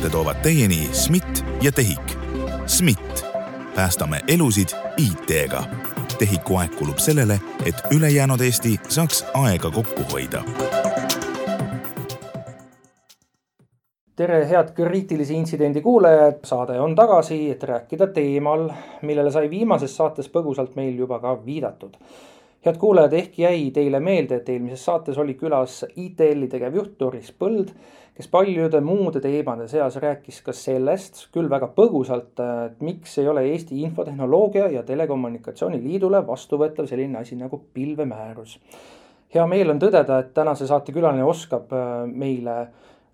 saate toovad teieni SMIT ja TEHIK. SMIT, päästame elusid IT-ga. TEHIK-u aeg kulub sellele, et ülejäänud Eesti saaks aega kokku hoida tere, head kriitilise intsidendi kuulajad, saade on tagasi, et rääkida teemal, millele sai viimases saates põgusalt meil juba ka viidatud. Head kuulajad, ehk jäi teile meelde, et eelmises saates oli külas ITL-i tegevjuht Doris Põld, kes paljude muude teemade seas rääkis ka sellest, küll väga põgusalt, et miks ei ole Eesti Infotehnoloogia ja Telekommunikatsiooni Liidule vastuvõetav selline asi nagu pilvemäärus. hea meel on tõdeda, et tänase saate külaline oskab äh, meile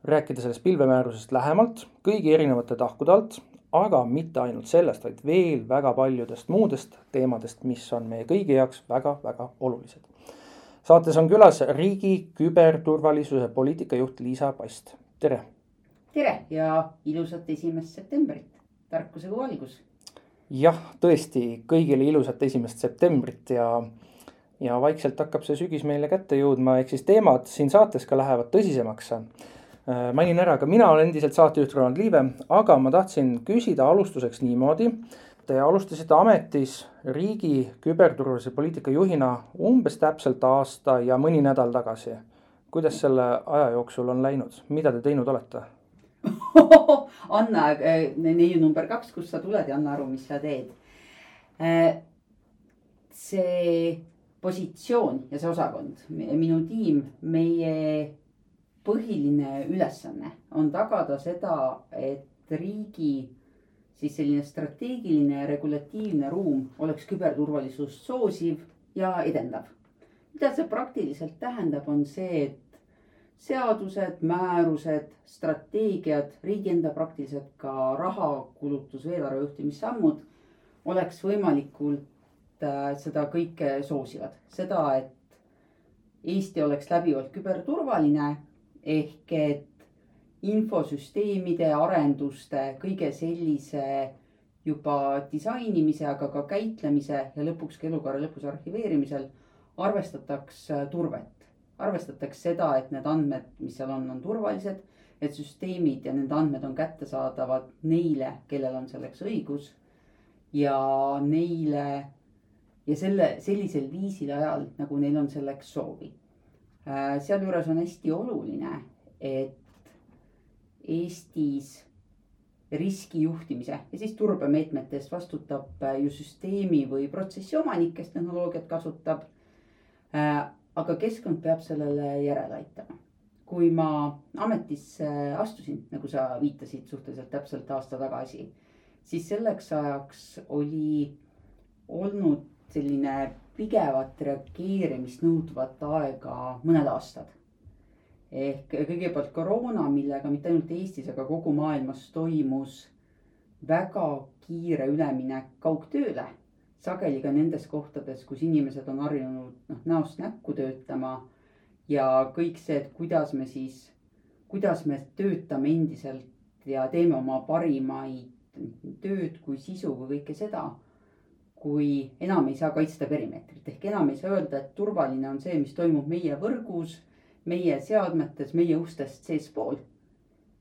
rääkida sellest pilvemäärusest lähemalt, kõigi erinevate tahkude alt, aga mitte ainult sellest, vaid veel väga paljudest muudest teemadest, mis on meie kõigi jaoks väga-väga olulised. saates on külas riigi küberturvalisuse poliitikajuht Liisa Past, tere. tere ja ilusat esimest septembrit, tarkuse kuu algus. jah, tõesti kõigile ilusat esimest septembrit ja ja vaikselt hakkab see sügis meile kätte jõudma, ehk siis teemad siin saates ka lähevad tõsisemaks mainin ära, ka mina olen endiselt saatejuht Roland Liive, aga ma tahtsin küsida alustuseks niimoodi. Te alustasite ametis riigi küberturvalisuse poliitika juhina umbes täpselt aasta ja mõni nädal tagasi. kuidas selle aja jooksul on läinud, mida te teinud olete Anna, äh, neiu number kaks, kust sa tuled ja anna aru, mis sa teed. Äh, see positsioon ja see osakond, minu tiim, meie põhiline ülesanne on tagada seda, et riigi siis selline strateegiline ja regulatiivne ruum oleks küberturvalisust soosiv ja edendav. mida see praktiliselt tähendab, on see, et seadused, määrused, strateegiad, riigi enda praktiliselt ka rahakulutus, eelarve juhtimissammud oleks võimalikult äh, seda kõike soosivad. seda, et Eesti oleks läbivalt küberturvaline ehk et infosüsteemide arenduste, kõige sellise juba disainimise, aga ka käitlemise ja lõpuks ka elukaare lõpus arhiveerimisel arvestataks äh, turvet. arvestataks seda, et need andmed, mis seal on, on turvalised, et süsteemid ja nende andmed on kättesaadavad neile, kellel on selleks õigus. ja neile ja selle, sellisel viisil ajal, nagu neil on selleks soovi sealjuures on hästi oluline, et Eestis riskijuhtimise ja siis turbemeetmete eest vastutab äh, ju süsteemi või protsessi omanik, kes tehnoloogiat kasutab. Äh, aga keskkond peab sellele järele aitama. kui ma ametisse astusin, nagu sa viitasid suhteliselt täpselt aasta tagasi, siis selleks ajaks oli olnud selline pigevat reageerimist nõudvat aega mõned aastad. ehk kõigepealt koroona, millega mitte ainult Eestis, aga kogu maailmas toimus väga kiire üleminek kaugtööle. sageli ka nendes kohtades, kus inimesed on harjunud noh näost näkku töötama ja kõik see, et kuidas me siis, kuidas me töötame endiselt ja teeme oma parimaid tööd kui sisu kui kõike seda kui enam ei saa kaitsta perimeetrit ehk enam ei saa öelda, et turvaline on see, mis toimub meie võrgus, meie seadmetes, meie ustest seespool.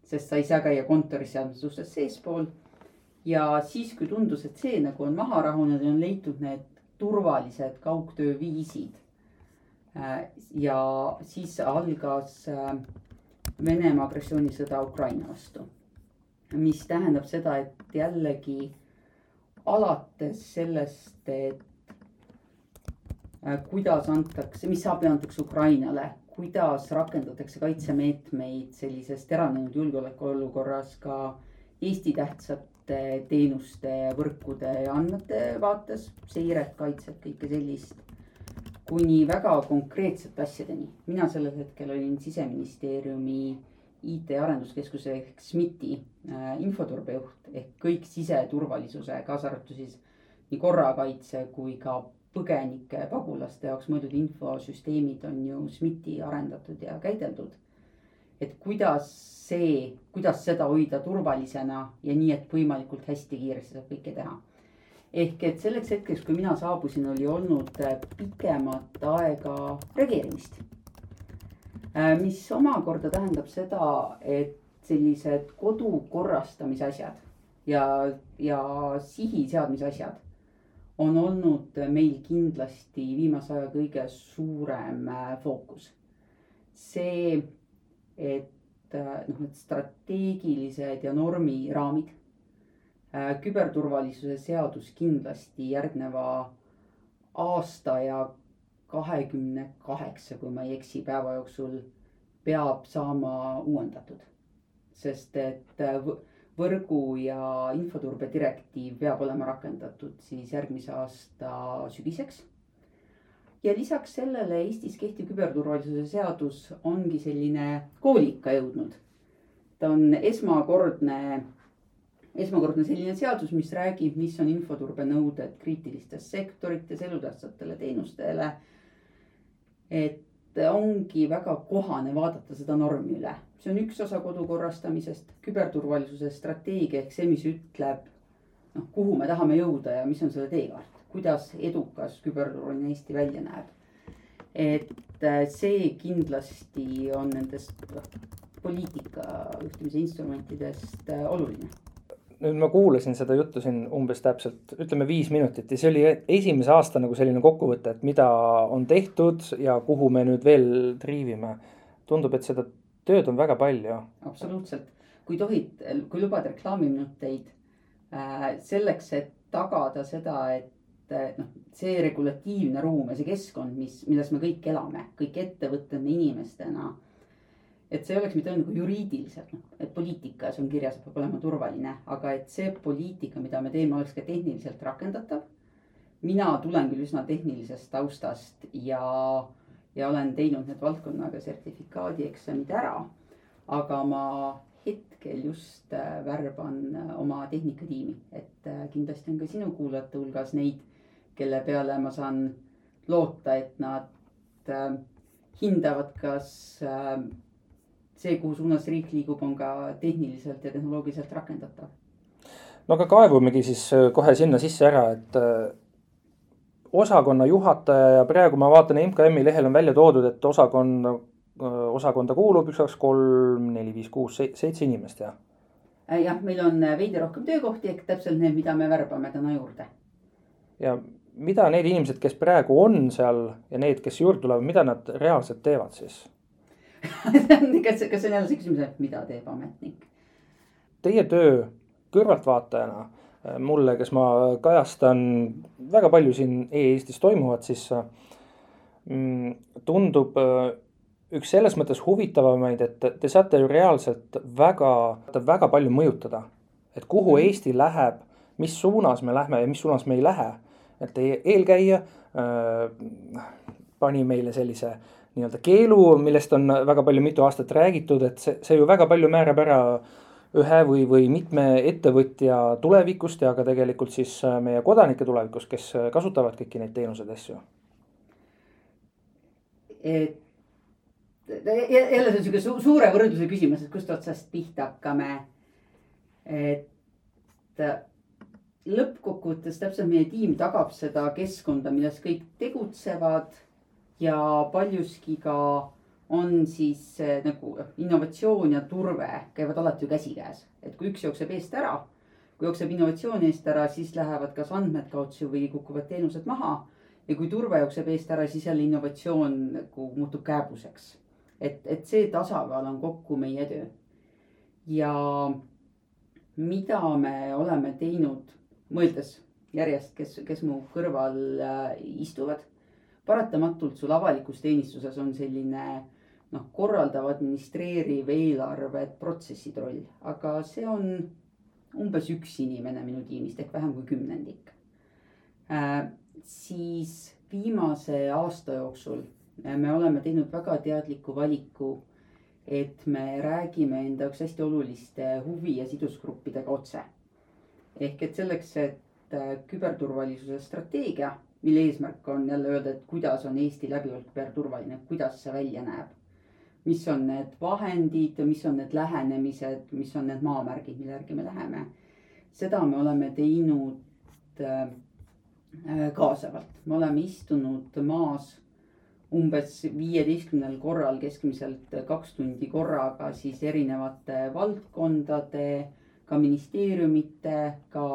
sest sa ei saa käia kontoris seadmetes ustest seespool. ja siis, kui tundus, et see nagu on maha rahunenud ja on leitud need turvalised kaugtööviisid. Äh, ja siis algas äh, Venemaa agressioonisõda Ukraina vastu. mis tähendab seda, et jällegi alates sellest, et äh, kuidas antakse, mis abi antakse Ukrainale, kuidas rakendatakse kaitsemeetmeid sellises teravnenud julgeolekuolukorras ka Eesti tähtsate teenuste, võrkude ja andmete vaates, seiret, kaitset, kõike sellist. kuni väga konkreetsete asjadeni. mina sellel hetkel olin siseministeeriumi IT-arenduskeskuse ehk SMIT-i äh, infoturbejuht ehk kõik siseturvalisuse, kaasa arvatud siis nii korrakaitse kui ka põgenike, pagulaste jaoks mõeldud infosüsteemid on ju SMIT-i arendatud ja käideldud. et kuidas see, kuidas seda hoida turvalisena ja nii, et võimalikult hästi kiiresti saab kõike teha. ehk et selleks hetkeks, kui mina saabusin, oli olnud pikemat aega reageerimist Äh, mis omakorda tähendab seda, et sellised kodu korrastamise asjad ja, ja sihi seadmise asjad on olnud meil kindlasti viimase aja kõige suurem äh, fookus. see, et äh, noh, need strateegilised ja normiraamid, äh, küberturvalisuse seadus kindlasti järgneva aasta ja kahekümne kaheksa, kui ma ei eksi, päeva jooksul peab saama uuendatud. sest et võrgu ja infoturbe direktiiv peab olema rakendatud siis järgmise aasta sügiseks. ja lisaks sellele Eestis kehtiv küberturvalisuse seadus ongi selline koolikka jõudnud. ta on esmakordne, esmakordne selline seadus, mis räägib, mis on infoturbe nõuded kriitilistes sektorites, elutähtsatele teenustele. Et ongi väga kohane vaadata seda normi üle. See on üks osa kodu korrastamisest, küberturvalisuse strateegia ehk see, mis ütleb noh, kuhu me tahame jõuda ja mis on selle teekaart, kuidas edukas küberturvaline Eesti välja näeb. et äh, see kindlasti on nendest poliitika juhtimise instrumentidest äh, oluline nüüd ma kuulasin seda juttu siin umbes täpselt, ütleme viis minutit ja see oli esimese aasta nagu selline kokkuvõte, et mida on tehtud ja kuhu me nüüd veel triivime. tundub, et seda tööd on väga palju. absoluutselt, kui tohid, kui lubad reklaamiminuteid äh, selleks, et tagada seda, et äh, noh, see regulatiivne ruum ja see keskkond, mis, milles me kõik elame, kõik ettevõtted, me inimestena. Et see oleks mitte ainult nagu juriidiliselt, noh, et poliitikas on kirjas, et peab olema turvaline, aga et see poliitika, mida me teeme, oleks ka tehniliselt rakendatav. mina tulen küll üsna tehnilisest taustast ja ja olen teinud need valdkonnaga sertifikaadi eksamid ära. aga ma hetkel just äh, värban äh, oma tehnikatiimi, et äh, kindlasti on ka sinu kuulajate hulgas neid, kelle peale ma saan loota, et nad hindavad, kas see, kuhu suunas riik liigub, on ka tehniliselt ja tehnoloogiliselt rakendatav. no aga kaevumegi siis kohe sinna sisse ära, et osakonna juhataja ja praegu ma vaatan MKM-i lehel on välja toodud, et osakonna, osakonda kuulub üks, kaks, kolm, neli, viis, kuus, seitse inimest? Äh, jah, meil on äh, veidi rohkem töökohti ehk täpselt need, mida me värbame täna juurde. ja mida need inimesed, kes praegu on seal ja need, kes juurde tulevad, mida nad reaalselt teevad siis kas, kas see on jälle see küsimus, et mida teeb ametnik? Teie töö kõrvaltvaatajana Äh, mulle, kes ma kajastan väga palju siin e-Eestis toimuvat, siis mm, tundub äh, üks selles mõttes huvitavamaid, et te saate ju reaalselt väga, väga palju mõjutada. et kuhu mhm. Eesti läheb, mis suunas me lähme ja mis suunas me ei lähe. et teie eelkäija äh, pani meile sellise nii-öelda keelu, millest on väga palju mitu aastat räägitud, et see, see ju väga palju määrab ära ühe või, või mitme ettevõtja tulevikust ja ka tegelikult siis äh, meie kodanike tulevikust, kes äh, kasutavad kõiki neid teenuseid, asju? et jälle see on sihuke su suure võrdluse küsimus, et kust otsast pihta hakkame. et äh, lõppkokkuvõttes täpselt meie tiim tagab seda keskkonda, milles kõik tegutsevad ja paljuski ka on siis äh, nagu innovatsioon ja turve käivad alati ju käsikäes, et kui üks jookseb eest ära, kui jookseb innovatsioon eest ära, siis lähevad kas andmed kaotsi või kukuvad teenused maha. ja kui turve jookseb eest ära, siis jälle innovatsioon nagu muutub kääbuseks. et, et see tasakaal on kokku meie töö. ja mida me oleme teinud, mõeldes järjest, kes, kes mu kõrval äh, istuvad paratamatult sul avalikus teenistuses on selline noh, korraldav, administreeriv, eelarve, protsesside roll, aga see on umbes üks inimene minu tiimist ehk vähem kui kümnendik äh,. siis viimase aasta jooksul me oleme teinud väga teadliku valiku, et me räägime enda jaoks hästi oluliste huvi- ja sidusgruppidega otse. ehk et selleks, et äh, küberturvalisuse strateegia, mille eesmärk on jälle öelda, et kuidas on Eesti läbivalt küberturvaline, kuidas see välja näeb mis on need vahendid, mis on need lähenemised, mis on need maamärgid, mille järgi me läheme. seda me oleme teinud äh, kaasavalt, me oleme istunud maas umbes viieteistkümnel korral keskmiselt kaks tundi korraga siis erinevate valdkondade, ka ministeeriumite, ka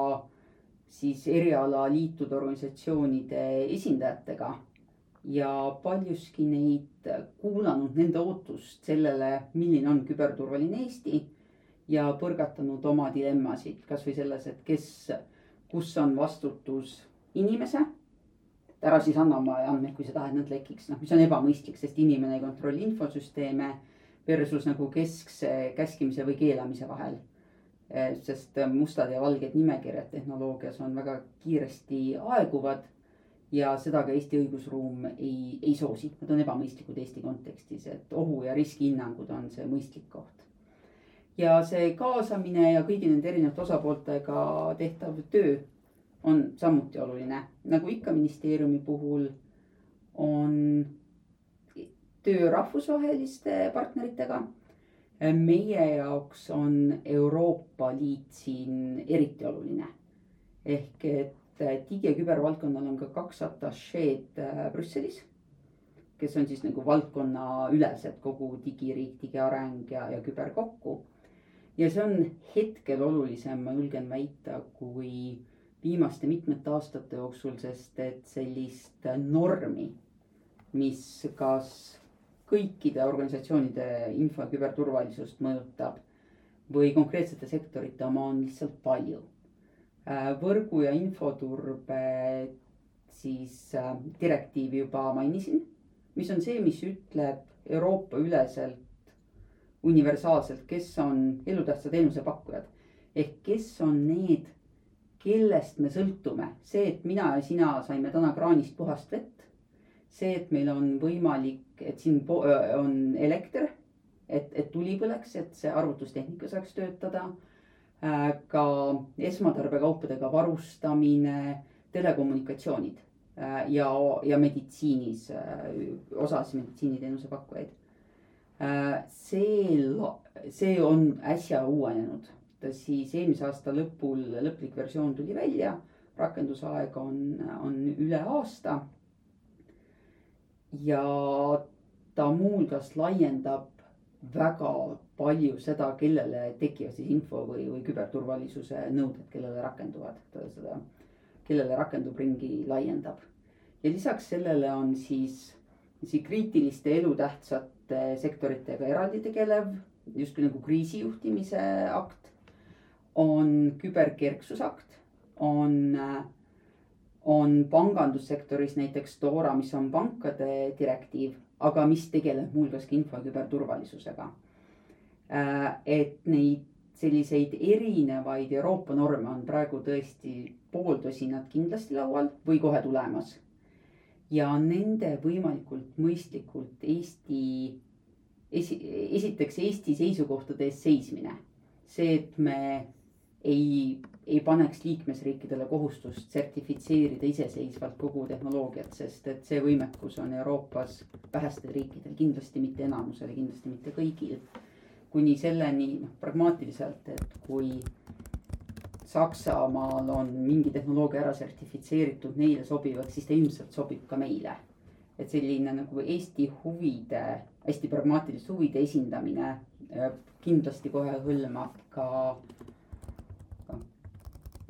siis erialaliitude, organisatsioonide esindajatega. ja paljuski neid kuulanud nende ootust sellele, milline on küberturvaline Eesti ja põrgatanud oma dilemmasid, kasvõi selles, et kes, kus on vastutus inimese ära siis anna oma andmeid, kui sa tahad, nad lekiks, noh, mis on ebamõistlik, sest inimene ei kontrolli infosüsteeme versus nagu keskse käskimise või keelamise vahel. Eh, sest mustad ja valged nimekirjad tehnoloogias on väga kiiresti aeguvad ja seda ka Eesti õigusruum ei, ei soosi, nad on ebamõistlikud Eesti kontekstis, et ohu ja riskihinnangud on see mõistlik koht. ja see kaasamine ja kõigi nende erinevate osapooltega tehtav töö on samuti oluline, nagu ikka ministeeriumi puhul on töö rahvusvaheliste partneritega. Meie jaoks on Euroopa Liit siin eriti oluline. ehk et digi- ja kübervaldkonnal on ka kaks atašeed äh, Brüsselis, kes on siis nagu valdkonnaülesed, kogu digiriik, digiareng ja, ja küber kokku. ja see on hetkel olulisem, ma julgen väita, kui viimaste mitmete aastate jooksul, sest et sellist normi, mis kas kõikide organisatsioonide info- ja küberturvalisust mõjutab või konkreetsete sektorite oma on lihtsalt palju. Äh, võrgu ja infoturbe siis äh, direktiivi juba mainisin, mis on see, mis ütleb Euroopa üleselt universaalselt, kes on elutähtsa teenuse pakkujad ehk kes on need kellest me sõltume, see, et mina ja sina saime täna kraanist puhast vett. See, et meil on võimalik, et siin on elekter, et, et tuli põleks, et see arvutustehnika saaks töötada. Äh, ka esmatarbekaupadega varustamine, telekommunikatsioonid äh, ja, ja meditsiinis, äh, osas meditsiiniteenuse pakkujaid. see, see on äsja uuenenud siis eelmise aasta lõpul lõplik versioon tuli välja. rakendusaeg on, on üle aasta. Ja ta muuhulgas laiendab väga palju seda, kellele tekivad siis info või, või küberturvalisuse nõuded, kellele rakenduvad, seda, kellele rakendub ringi laiendab. ja lisaks sellele on siis, siis kriitiliste elutähtsate sektoritega eraldi tegelev justkui nagu kriisijuhtimise akt on küberkerksusakt, on, on pangandussektoris näiteks DORA, mis on pankade direktiiv, aga mis tegeleb muuhulgas ka info ja küberturvalisusega. et neid selliseid erinevaid Euroopa norme on praegu tõesti pooltosinat kindlasti laual või kohe tulemas. ja nende võimalikult mõistlikult Eesti, esi, esiteks Eesti seisukohtade eest seismine. see, et me ei, ei paneks liikmesriikidele kohustust sertifitseerida iseseisvalt kogu tehnoloogiat, sest et see võimekus on Euroopas vähestel riikidel, kindlasti mitte enamusel ja kindlasti mitte kõigil. kuni selleni noh, pragmaatiliselt, et kui Saksamaal on mingi tehnoloogia ära sertifitseeritud neile sobivaks, siis ta ilmselt sobib ka meile. et selline nagu Eesti huvide, hästi pragmaatiliste huvide esindamine äh, kindlasti kohe hõlmab ka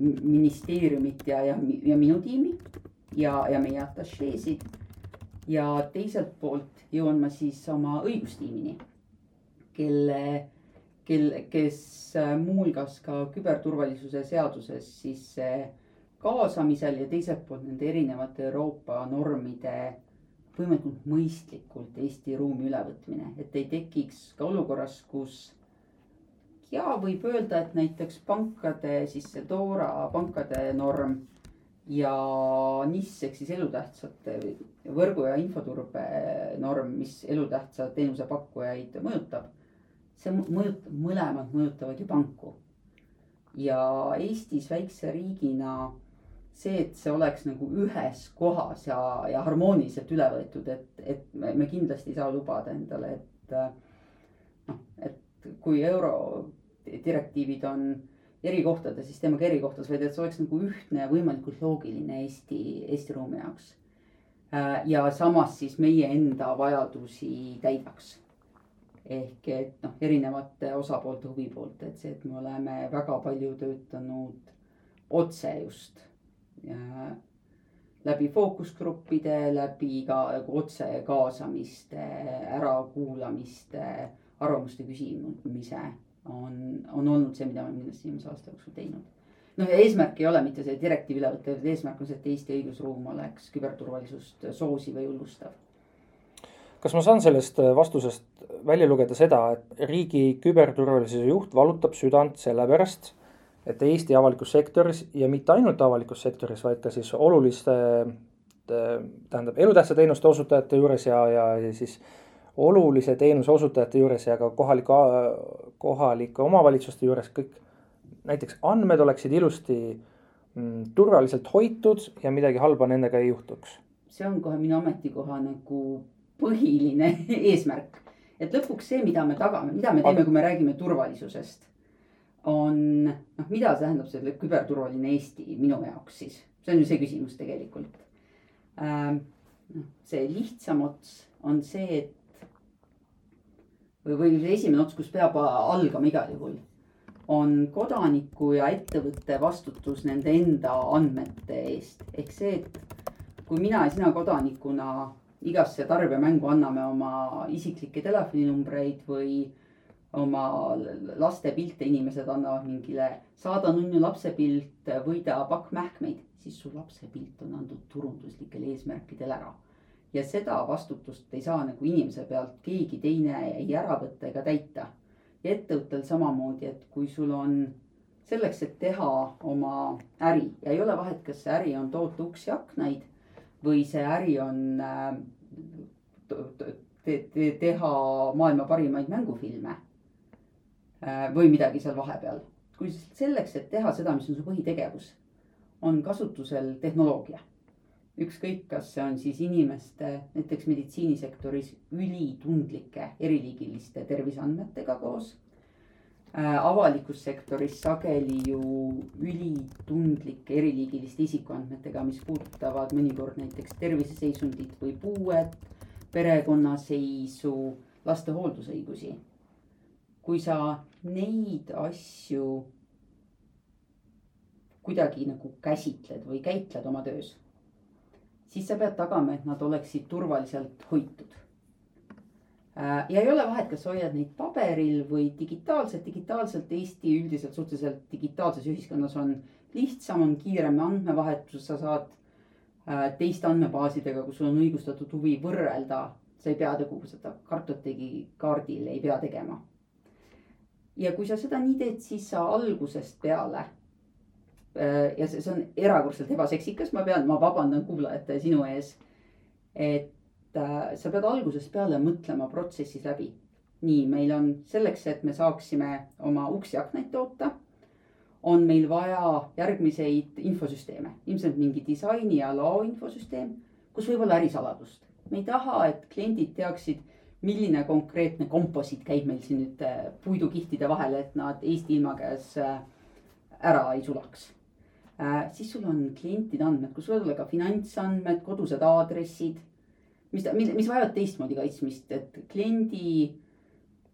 ministeeriumit ja, ja, ja minu tiimi ja, ja meie atašeesid. ja teiselt poolt jõuan ma siis oma õigustiimini, kelle, kel, kes äh, muuhulgas ka küberturvalisuse seaduses siis kaasamisel ja teiselt poolt nende erinevate Euroopa normide võimalikult mõistlikult Eesti ruumi ülevõtmine, et ei tekiks ka olukorras, kus ja võib öelda, et näiteks pankade, siis see DORA pankade norm ja NIS ehk siis elutähtsate võrgu ja infoturbe norm, mis elutähtsa teenuse pakkujaid mõjutab. see mõjutab, mõlemad mõjutavad ju panku. ja Eestis väikse riigina see, et see oleks nagu ühes kohas ja, ja harmooniliselt üle võetud, et, et me, me kindlasti ei saa lubada endale, et noh, et kui euro direktiivid on eri kohtades, siis teeme ka eri kohtades, vaid et see oleks nagu ühtne ja võimalikult loogiline Eesti, Eesti ruumi jaoks. Äh, ja samas siis meie enda vajadusi täidaks. ehk et noh, erinevate osapoolte huvi poolt, et see, et me oleme väga palju töötanud otse just ja läbi fookusgruppide, läbi ka nagu otse kaasamiste, ärakuulamiste, arvamuste küsimise on, on olnud see, mida me kindlasti viimase aasta jooksul teinud noh, ja eesmärk ei ole mitte see direktiiv üle võtta, vaid eesmärk on see, et Eesti õigusruum oleks küberturvalisust soosiv ja julgustav. kas ma saan sellest äh, vastusest välja lugeda seda, et riigi küberturvalisuse juht valutab südant sellepärast, et Eesti avalikus sektoris ja mitte ainult avalikus sektoris, vaid ka siis oluliste tähendab elutähtsa teenuste osutajate juures ja, ja, ja siis olulise teenuse osutajate juures ja ka kohalike, kohalike omavalitsuste juures kõik näiteks andmed oleksid ilusti mm, turvaliselt hoitud ja midagi halba nendega ei juhtuks. see on kohe minu ametikoha nagu põhiline eesmärk, et lõpuks see, mida me tagame, mida me teeme, kui me räägime turvalisusest, on noh, mida tähendab see küberturvaline Eesti minu jaoks siis, see on ju see küsimus tegelikult ähm,. noh, see lihtsam ots on see, et või, või see esimene ots, kus peab algama igal juhul on kodaniku ja ettevõtte vastutus nende enda andmete eest. ehk see, et kui mina ja sina kodanikuna igasse tarbijamängu anname oma isiklikke telefoninumbreid või oma laste pilte, inimesed annavad mingile, saada nunnu lapse pilt, võida pakk mähkmeid, siis su lapse pilt on antud turunduslikel eesmärkidel ära. Ja seda vastutust ei saa nagu inimese pealt keegi teine ei ära võtta ega täita ja ettevõttel samamoodi, et kui sul on selleks, et teha oma äri ja ei ole vahet, kas see äri on toota uksi aknaid või see äri on äh, te, te, teha maailma parimaid mängufilme äh, või midagi seal vahepeal. kui selleks, et teha seda, mis on su põhitegevus, on kasutusel tehnoloogia ükskõik, kas see on siis inimeste, näiteks meditsiinisektoris ülitundlike eriliigiliste terviseandmetega koos äh,. avalikus sektoris sageli ju ülitundlike eriliigiliste isikuandmetega, mis puudutavad mõnikord näiteks terviseseisundit või puuet, perekonnaseisu, laste hooldusõigusi. kui sa neid asju kuidagi nagu käsitled või käitled oma töös siis sa pead tagama, et nad oleksid turvaliselt hoitud. Äh, ja ei ole vahet, kas sa hoiad neid paberil või digitaalselt, digitaalselt Eesti üldiselt suhteliselt digitaalses ühiskonnas on lihtsam, on kiirem andmevahetus, sa saad äh, teiste andmebaasidega, kus sul on õigustatud huvi võrrelda. sa ei pea nagu seda kartoteki kaardil ei pea tegema. ja kui sa seda nii teed, siis sa algusest peale ja see, see on erakordselt ebaseksikas, ma pean, ma vabandan kuulajate sinu ees. et äh, sa pead algusest peale mõtlema protsessis läbi. nii, meil on selleks, et me saaksime oma uksi aknaid toota, on meil vaja järgmiseid infosüsteeme, ilmselt mingi disaini ja lao infosüsteem, kus võib olla ärisaladust. me ei taha, et kliendid teaksid, milline konkreetne komposiit käib meil siin nüüd äh, puidukihtide vahele, et nad Eesti ilma käes äh, ära ei sulaks äh,. Siis sul on klientide andmed, kus võivad olla ka finantsandmed, kodused aadressid. mis, mis, mis vajavad teistmoodi kaitsmist, et kliendi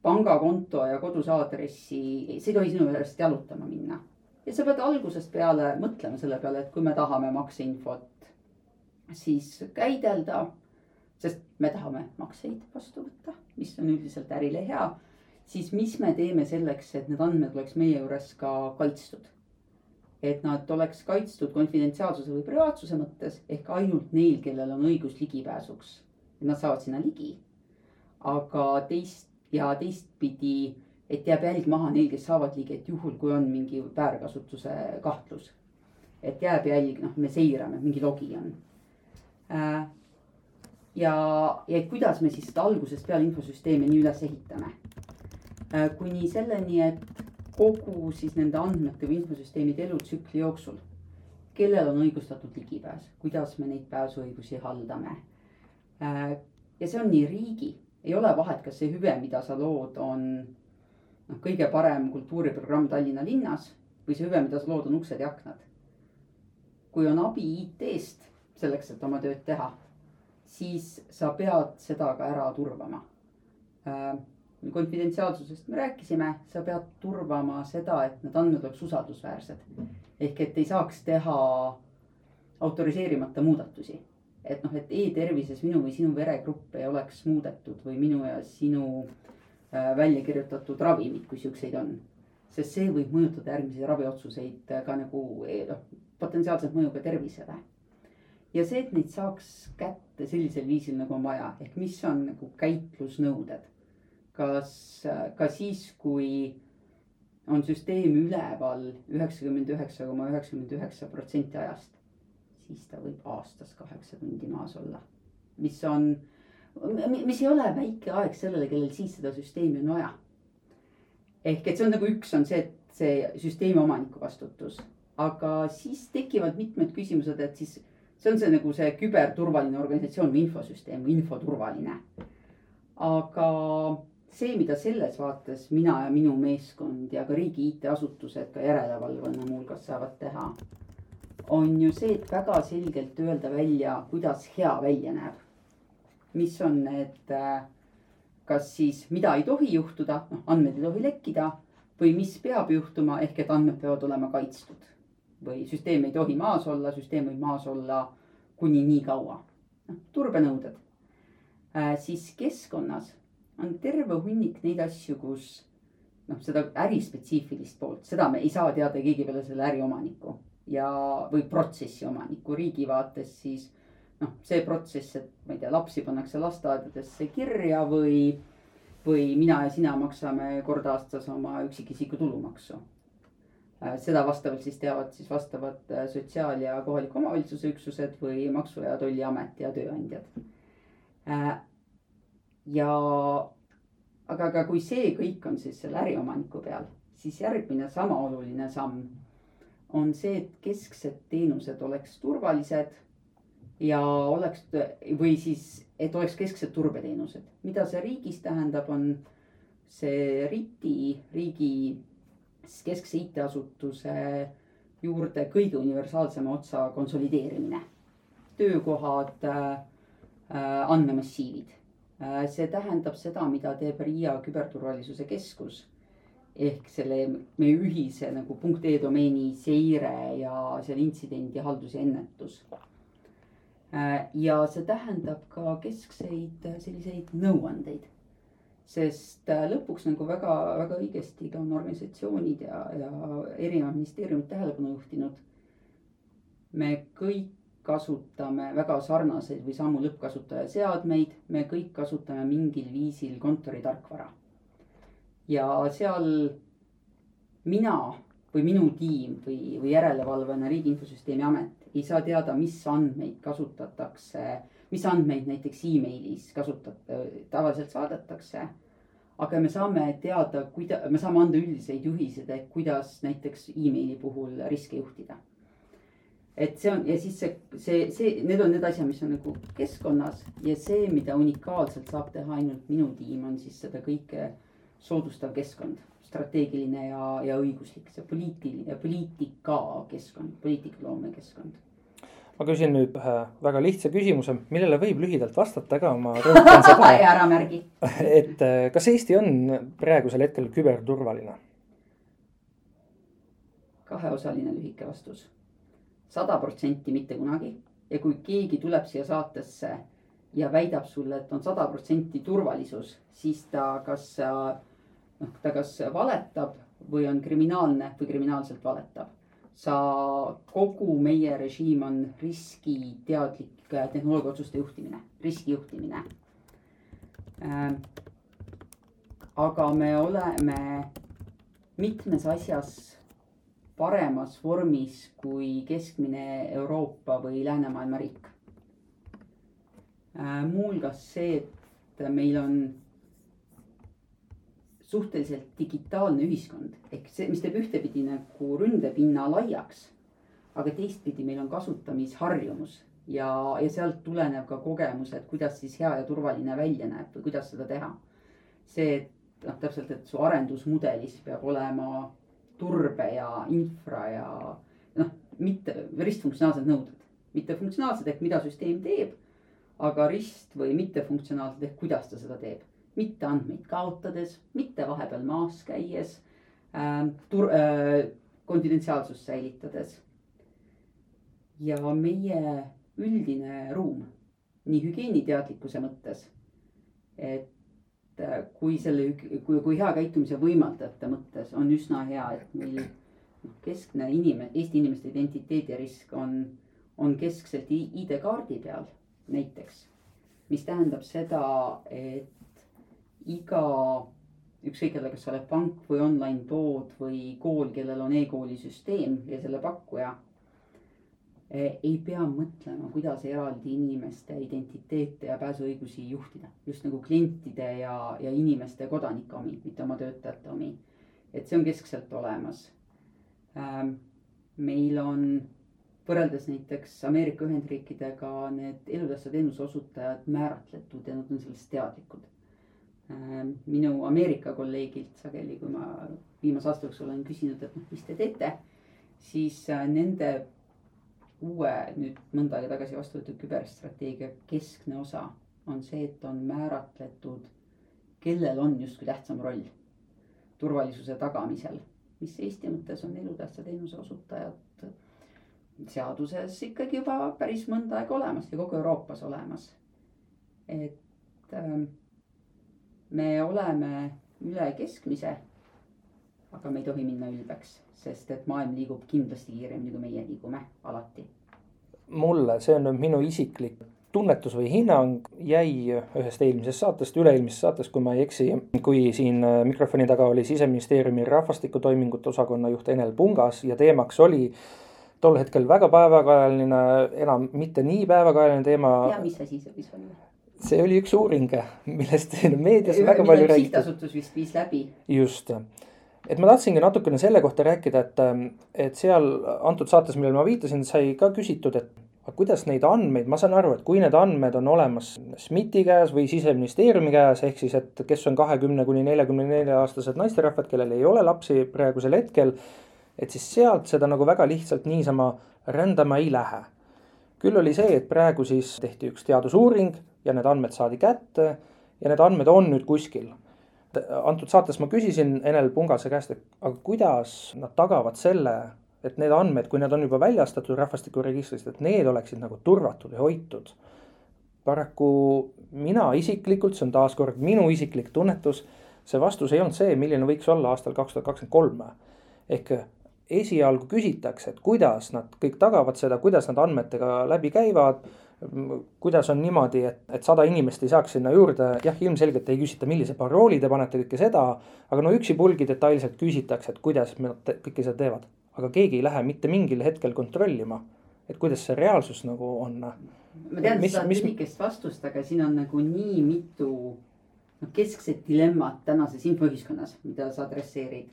pangakonto ja koduse aadressi, see ei tohi sinu juurest jalutama minna. ja sa pead algusest peale mõtlema selle peale, et kui me tahame makseinfot siis käidelda, sest me tahame makseid vastu võtta, mis on üldiselt ärile hea, siis mis me teeme selleks, et need andmed oleks meie juures ka kaitstud et nad oleks kaitstud konfidentsiaalsuse või privaatsuse mõttes ehk ainult neil, kellel on õigus ligipääsuks. Nad saavad sinna ligi. aga teist ja teistpidi, et jääb jälg maha neil, kes saavad ligi, et juhul, kui on mingi väärkasutuse kahtlus. et jääb jälg, noh, me seirame, mingi logi on äh,. ja, ja kuidas me siis algusest peale infosüsteemi nii üles ehitame äh,. kuni selleni, et kogu siis nende andmete või infosüsteemide elutsükli jooksul. kellel on õigustatud ligipääs, kuidas me neid pääsuõigusi haldame. Äh, ja see on nii riigi, ei ole vahet, kas see hüve, mida sa lood, on noh, kõige parem kultuuriprogramm Tallinna linnas või see hüve, mida sa lood, on uksed ja aknad. kui on abi IT-st selleks, et oma tööd teha, siis sa pead seda ka ära turvama äh, konfidentsiaalsusest me rääkisime, sa pead turvama seda, et need andmed oleks usaldusväärsed. ehk et ei saaks teha autoriseerimata muudatusi. et noh, et e-tervises minu või sinu veregrupp ei oleks muudetud või minu ja sinu äh, välja kirjutatud ravimid, kui siukseid on. sest see võib mõjutada järgmisi raviotsuseid ka nagu eh, noh, potentsiaalselt mõju ka tervisele. ja see, et neid saaks kätte sellisel viisil nagu on vaja, ehk mis on nagu käitlusnõuded kas ka siis, kui on süsteem üleval üheksakümmend üheksa koma üheksakümmend üheksa protsenti ajast, siis ta võib aastas kaheksa tundi maas olla. mis on, mis ei ole väike aeg sellele, kellel siis seda süsteemi on vaja. ehk et see on nagu üks on see, et see süsteemi omaniku vastutus, aga siis tekivad mitmed küsimused, et siis see on see nagu see küberturvaline organisatsioon või infosüsteem või infoturvaline. aga see, mida selles vaates mina ja minu meeskond ja ka riigi IT-asutused ka järelevalvena muuhulgas saavad teha. on ju see, et väga selgelt öelda välja, kuidas hea välja näeb. mis on need, äh, kas siis, mida ei tohi juhtuda, noh andmed ei tohi lekkida või mis peab juhtuma, ehk et andmed peavad olema kaitstud. või süsteem ei tohi maas olla, süsteem võib maas olla kuni nii kaua. noh, turbenõuded äh,. siis keskkonnas on terve hunnik neid asju, kus noh, seda ärispetsiifilist poolt, seda me ei saa teada keegi peale selle äriomaniku ja, või protsessi omaniku riigi vaates siis noh, see protsess, et ma ei tea, lapsi pannakse lasteaedadesse kirja või, või mina ja sina maksame kord aastas oma üksikisiku tulumaksu. Äh, seda vastavalt siis teavad siis vastavad äh, sotsiaal- ja kohaliku omavalitsuse üksused või Maksu- ja Tolliamet ja tööandjad äh, ja aga, aga kui see kõik on siis selle äriomaniku peal, siis järgmine sama oluline samm on see, et kesksed teenused oleks turvalised ja oleks või siis, et oleks kesksed turbeteenused. mida see riigis tähendab, on see RIT-i, riigi keskse IT-asutuse juurde kõige universaalsema otsa konsolideerimine. töökohad äh,, andmemassiivid Äh, see tähendab seda, mida teeb RIA küberturvalisuse keskus ehk selle meie ühise nagu punkt E domeeni seire ja seal intsidendi haldus ja ennetus. Äh, ja see tähendab ka keskseid äh, selliseid nõuandeid. sest lõpuks nagu väga, väga õigesti ka on organisatsioonid ja, ja erinevad ministeeriumid tähelepanu juhtinud. me kõik kasutame väga sarnaseid või samu lõppkasutaja seadmeid, me kõik kasutame mingil viisil kontoritarkvara. ja seal mina või minu tiim või, või järelevalvena Riigi Infosüsteemi Amet ei saa teada, mis andmeid kasutatakse, mis andmeid näiteks emailis kasutat-, tavaliselt saadetakse. aga me saame teada, kuida-, me saame anda üldiseid juhiseid, et kuidas näiteks emaili puhul riske juhtida et see on ja siis see, see, see, need on need asjad, mis on nagu keskkonnas ja see, mida unikaalselt saab teha ainult minu tiim, on siis seda kõike soodustav keskkond, strateegiline ja, ja õiguslik, see poliitiline, poliitika keskkond, poliitikaloome keskkond ma küsin nüüd ühe väga lihtsa küsimuse, millele võib lühidalt vastata ka, ma rõhutan seda ära märgi. et eh, kas Eesti on praegusel hetkel küberturvaline? kaheosaline lühike vastus sada protsenti mitte kunagi. ja kui keegi tuleb siia saatesse ja väidab sulle, et on sada protsenti turvalisus, siis ta kas, noh, ta kas valetab või on kriminaalne või kriminaalselt valetab. sa, kogu meie režiim on riskiteadlik tehnoloogiaotsuste juhtimine, riskijuhtimine äh,. aga me oleme mitmes asjas paremas vormis kui keskmine Euroopa või läänemaailma riik. Äh, muuhulgas see, et meil on suhteliselt digitaalne ühiskond ehk see, mis teeb ühtepidi nagu ründepinna laiaks. aga teistpidi meil on kasutamisharjumus ja, ja sealt tulenev ka kogemus, et kuidas siis hea ja turvaline välja näeb või kuidas seda teha. see, et noh, täpselt, et su arendusmudelis peab olema turbe ja infra ja noh, mitte ristfunktsionaalsed nõuded, mitte funktsionaalsed ehk mida süsteem teeb. aga rist või mittefunktsionaalselt ehk kuidas ta seda teeb. mitte andmeid kaotades, mitte vahepeal maas käies äh,, tur- äh,, konfidentsiaalsust säilitades. ja meie üldine ruum nii hügieeniteadlikkuse mõttes, et äh, kui selle, kui, kui hea käitumise võimaldajate mõttes on üsna hea, et meil keskne inime-, Eesti inimeste identiteedirisk on, on keskselt ID-kaardi peal näiteks. mis tähendab seda, et iga, ükskõik jälle, kas sa oled pank või online pood või kool, kellel on e-kooli süsteem ja selle pakkuja ei pea mõtlema, kuidas eraldi inimeste identiteete ja pääsuõigusi juhtida. just nagu klientide ja, ja inimeste kodanike omi, mitte oma töötajate omi. et see on keskselt olemas. Ähm, meil on võrreldes näiteks Ameerika Ühendriikidega need elutähtsa teenuse osutajad määratletud ja nad on sellest teadlikud. Ähm, minu Ameerika kolleegilt sageli, kui ma viimase aasta jooksul olen küsinud, et noh, mis te teete, siis äh, nende uue nüüd mõnda aega tagasi vastu võetud küberstrateegia keskne osa on see, et on määratletud, kellel on justkui tähtsam roll turvalisuse tagamisel, mis Eesti mõttes on elutähtsa teenuse osutajad seaduses ikkagi juba päris mõnda aega olemas ja kogu Euroopas olemas. et ähm, me oleme üle keskmise. Aga me ei tohi minna ülbeks sest et maailm liigub kindlasti kiiremini, kui meie liigume, alati. mulle, see on nüüd minu isiklik tunnetus või hinnang jäi ühest eelmisest saatest, üle-eelmisest saatest, kui ma ei eksi, kui siin mikrofoni taga oli siseministeeriumi rahvastikutoimingute osakonna juht Enel Pungas ja teemaks oli tol hetkel väga päevakajaline, enam mitte nii päevakajaline teema. ja mis asi see võis olla? see oli üks uuring, millest meedias väga palju räägiti. sihtasutus vist viis läbi. just et ma tahtsingi natukene selle kohta rääkida, et, ähm, et seal antud saates, millele ma viitasin, sai ka küsitud, et kuidas neid andmeid, ma saan aru, et kui need andmed on olemas SMIT-i käes või siseministeeriumi käes, ehk siis, et kes on kahekümne kuni neljakümne nelja aastased naisterahvad, kellel ei ole lapsi praegusel hetkel. et siis sealt seda nagu väga lihtsalt niisama rändama ei lähe. küll oli see, et praegu siis tehti üks teadusuuring ja need andmed saadi kätte ja need andmed on nüüd kuskil antud saates ma küsisin Enel Pungase käest, et aga kuidas nad tagavad selle, et need andmed, kui need on juba väljastatud rahvastikuregistrist, et need oleksid nagu turvatud ja hoitud. paraku mina isiklikult, see on taaskord minu isiklik tunnetus, see vastus ei olnud see, milline võiks olla aastal kaks tuhat kakskümmend kolm. ehk esialgu küsitakse, et kuidas nad kõik tagavad seda, kuidas nad andmetega läbi käivad kuidas on niimoodi, et, et sada inimest ei saaks sinna juurde, jah, ilmselgelt ei küsita, millise parooli te panete, kõike seda. aga no üksipulgi detailselt küsitakse, et kuidas nad kõike seda teevad, aga keegi ei lähe mitte mingil hetkel kontrollima, et kuidas see reaalsus nagu on. ma tean, sa saad lühikest vastust, aga siin on nagu nii mitu noh, keskset dilemmat tänases infoühiskonnas, mida sa adresseerid.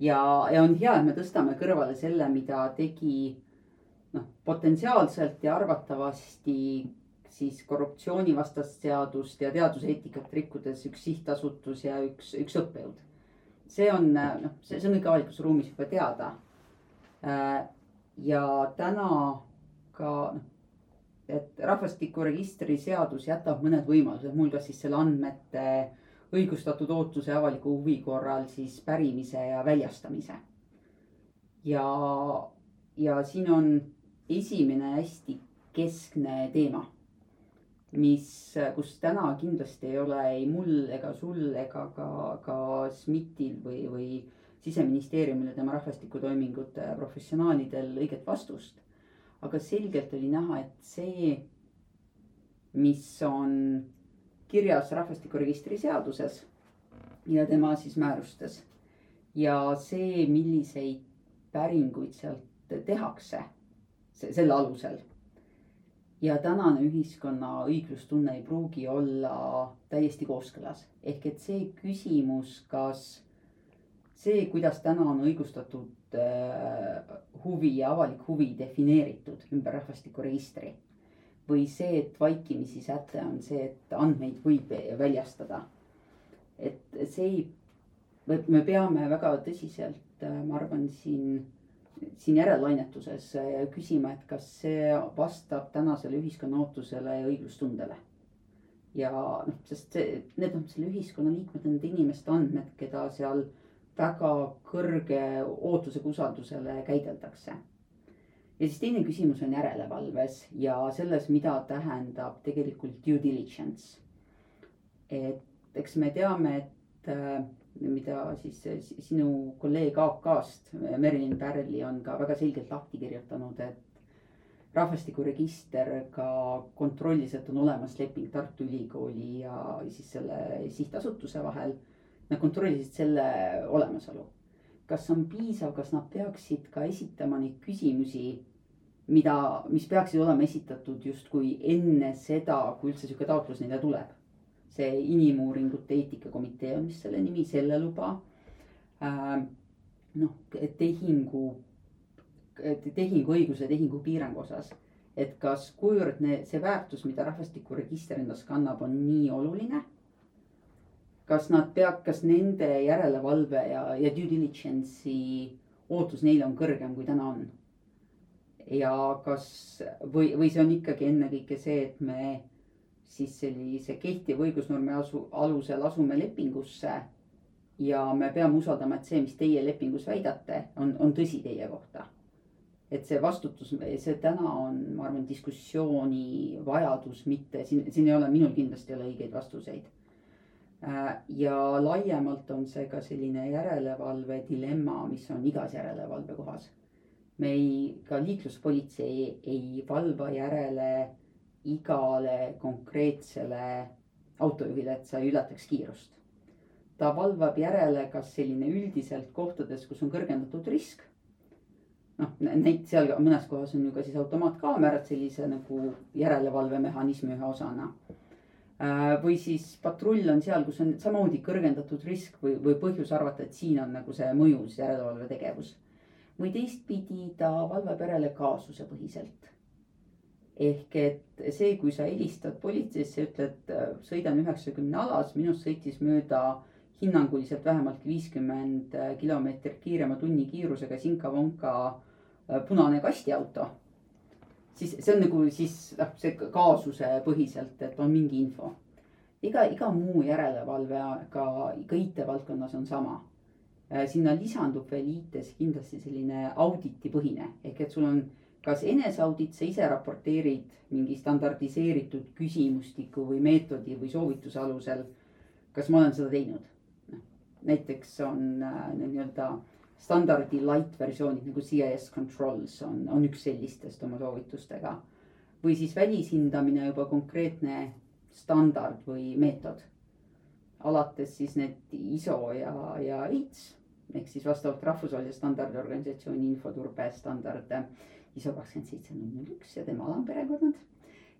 ja, ja on hea, et me tõstame kõrvale selle, mida tegi noh, potentsiaalselt ja arvatavasti siis korruptsioonivastast seadust ja teaduseetikat rikkudes üks sihtasutus ja üks, üks õppejõud. see on noh, see, see on ikka avalikus ruumis juba teada. Äh, ja täna ka noh, et rahvastikuregistri seadus jätab mõned võimalused, muuhulgas siis selle andmete õigustatud ootuse avaliku huvi korral siis pärimise ja väljastamise. ja, ja siin on esimene hästi keskne teema, mis, kus täna kindlasti ei ole ei mul ega sul ega ka, ka SMIT-il või, või siseministeeriumil ja tema rahvastikutoimingute professionaalidel õiget vastust. aga selgelt oli näha, et see, mis on kirjas rahvastikuregistri seaduses ja tema siis määrustes ja see, milliseid päringuid sealt tehakse selle alusel. ja tänane ühiskonna õiglustunne ei pruugi olla täiesti kooskõlas, ehk et see küsimus, kas see, kuidas täna on õigustatud äh, huvi ja avalik huvi defineeritud ümber rahvastikuregistri või see, et vaikimisi säte on see, et andmeid võib väljastada. et see ei, me peame väga tõsiselt, äh, ma arvan, siin siin järellainetuses küsima, et kas see vastab tänasele ühiskonna ootusele ja õiglustundele. ja noh, sest see, need on selle ühiskonna liikmed, nende inimeste andmed, keda seal väga kõrge ootusega usaldusele käideldakse. ja siis teine küsimus on järelevalves ja selles, mida tähendab tegelikult due diligence. et eks me teame, et mida siis sinu kolleeg AK-st, Merilin Pärli on ka väga selgelt lahti kirjutanud, et rahvastikuregister ka kontrollis, et on olemas leping Tartu Ülikooli ja siis selle sihtasutuse vahel. Nad kontrollisid selle olemasolu. kas on piisav, kas nad peaksid ka esitama neid küsimusi, mida, mis peaksid olema esitatud justkui enne seda, kui üldse sihuke taotlus neile tuleb see Inimuuringute Eetikakomitee on vist selle nimi, selle luba äh,. noh, tehingu, tehinguõiguse, tehingupiirangu osas. et kas, kuivõrd see väärtus, mida rahvastikuregister endas kannab, on nii oluline. kas nad peab, kas nende järelevalve ja, ja due diligence'i ootus neile on kõrgem, kui täna on? ja kas või, või see on ikkagi ennekõike see, et me siis sellise kehtiva õigusnormi asu, alusel asume lepingusse. ja me peame usaldama, et see, mis teie lepingus väidate, on, on tõsi teie kohta. et see vastutus, see täna on, ma arvan, diskussiooni vajadus, mitte siin, siin ei ole, minul kindlasti ei ole õigeid vastuseid. Äh, ja laiemalt on see ka selline järelevalve dilemma, mis on igas järelevalve kohas. me ei, ka liikluspolitsei ei valva järele igale konkreetsele autojuhile, et sa ei ületaks kiirust. ta valvab järele, kas selline üldiselt kohtades, kus on kõrgendatud risk. noh, neid seal mõnes kohas on ju ka siis automaatkaamerad sellise nagu järelevalvemehhanismi ühe osana. Äh, või siis patrull on seal, kus on samamoodi kõrgendatud risk või, või põhjus arvata, et siin on nagu see mõjus järelevalvetegevus. või teistpidi ta valvab järele kaasusepõhiselt ehk et see, kui sa helistad politseisse, ütled, sõidan üheksakümne alas, minust sõitis mööda hinnanguliselt vähemalt viiskümmend kilomeetrit kiirema tunnikiirusega Sinka-Vonka äh, punane kastiauto. siis see on nagu siis noh, see kaasuse põhiselt, et on mingi info. iga, iga muu järelevalve ka, ka IT-valdkonnas on sama. Äh, sinna lisandub veel IT-s kindlasti selline auditipõhine ehk et sul on kas eneseaudit, sa ise raporteerid mingi standardiseeritud küsimustiku või meetodi või soovituse alusel. kas ma olen seda teinud? noh, näiteks on äh, nii-öelda standardi light versioonid nagu CIS controls on, on üks sellistest oma soovitustega. või siis välishindamine juba konkreetne standard või meetod. alates siis need ISO ja, ja EITS ehk siis vastavalt rahvusvahelise standardiorganisatsiooni infoturbe standard ISO kakskümmend seitse null null üks ja tema alamperekonnad.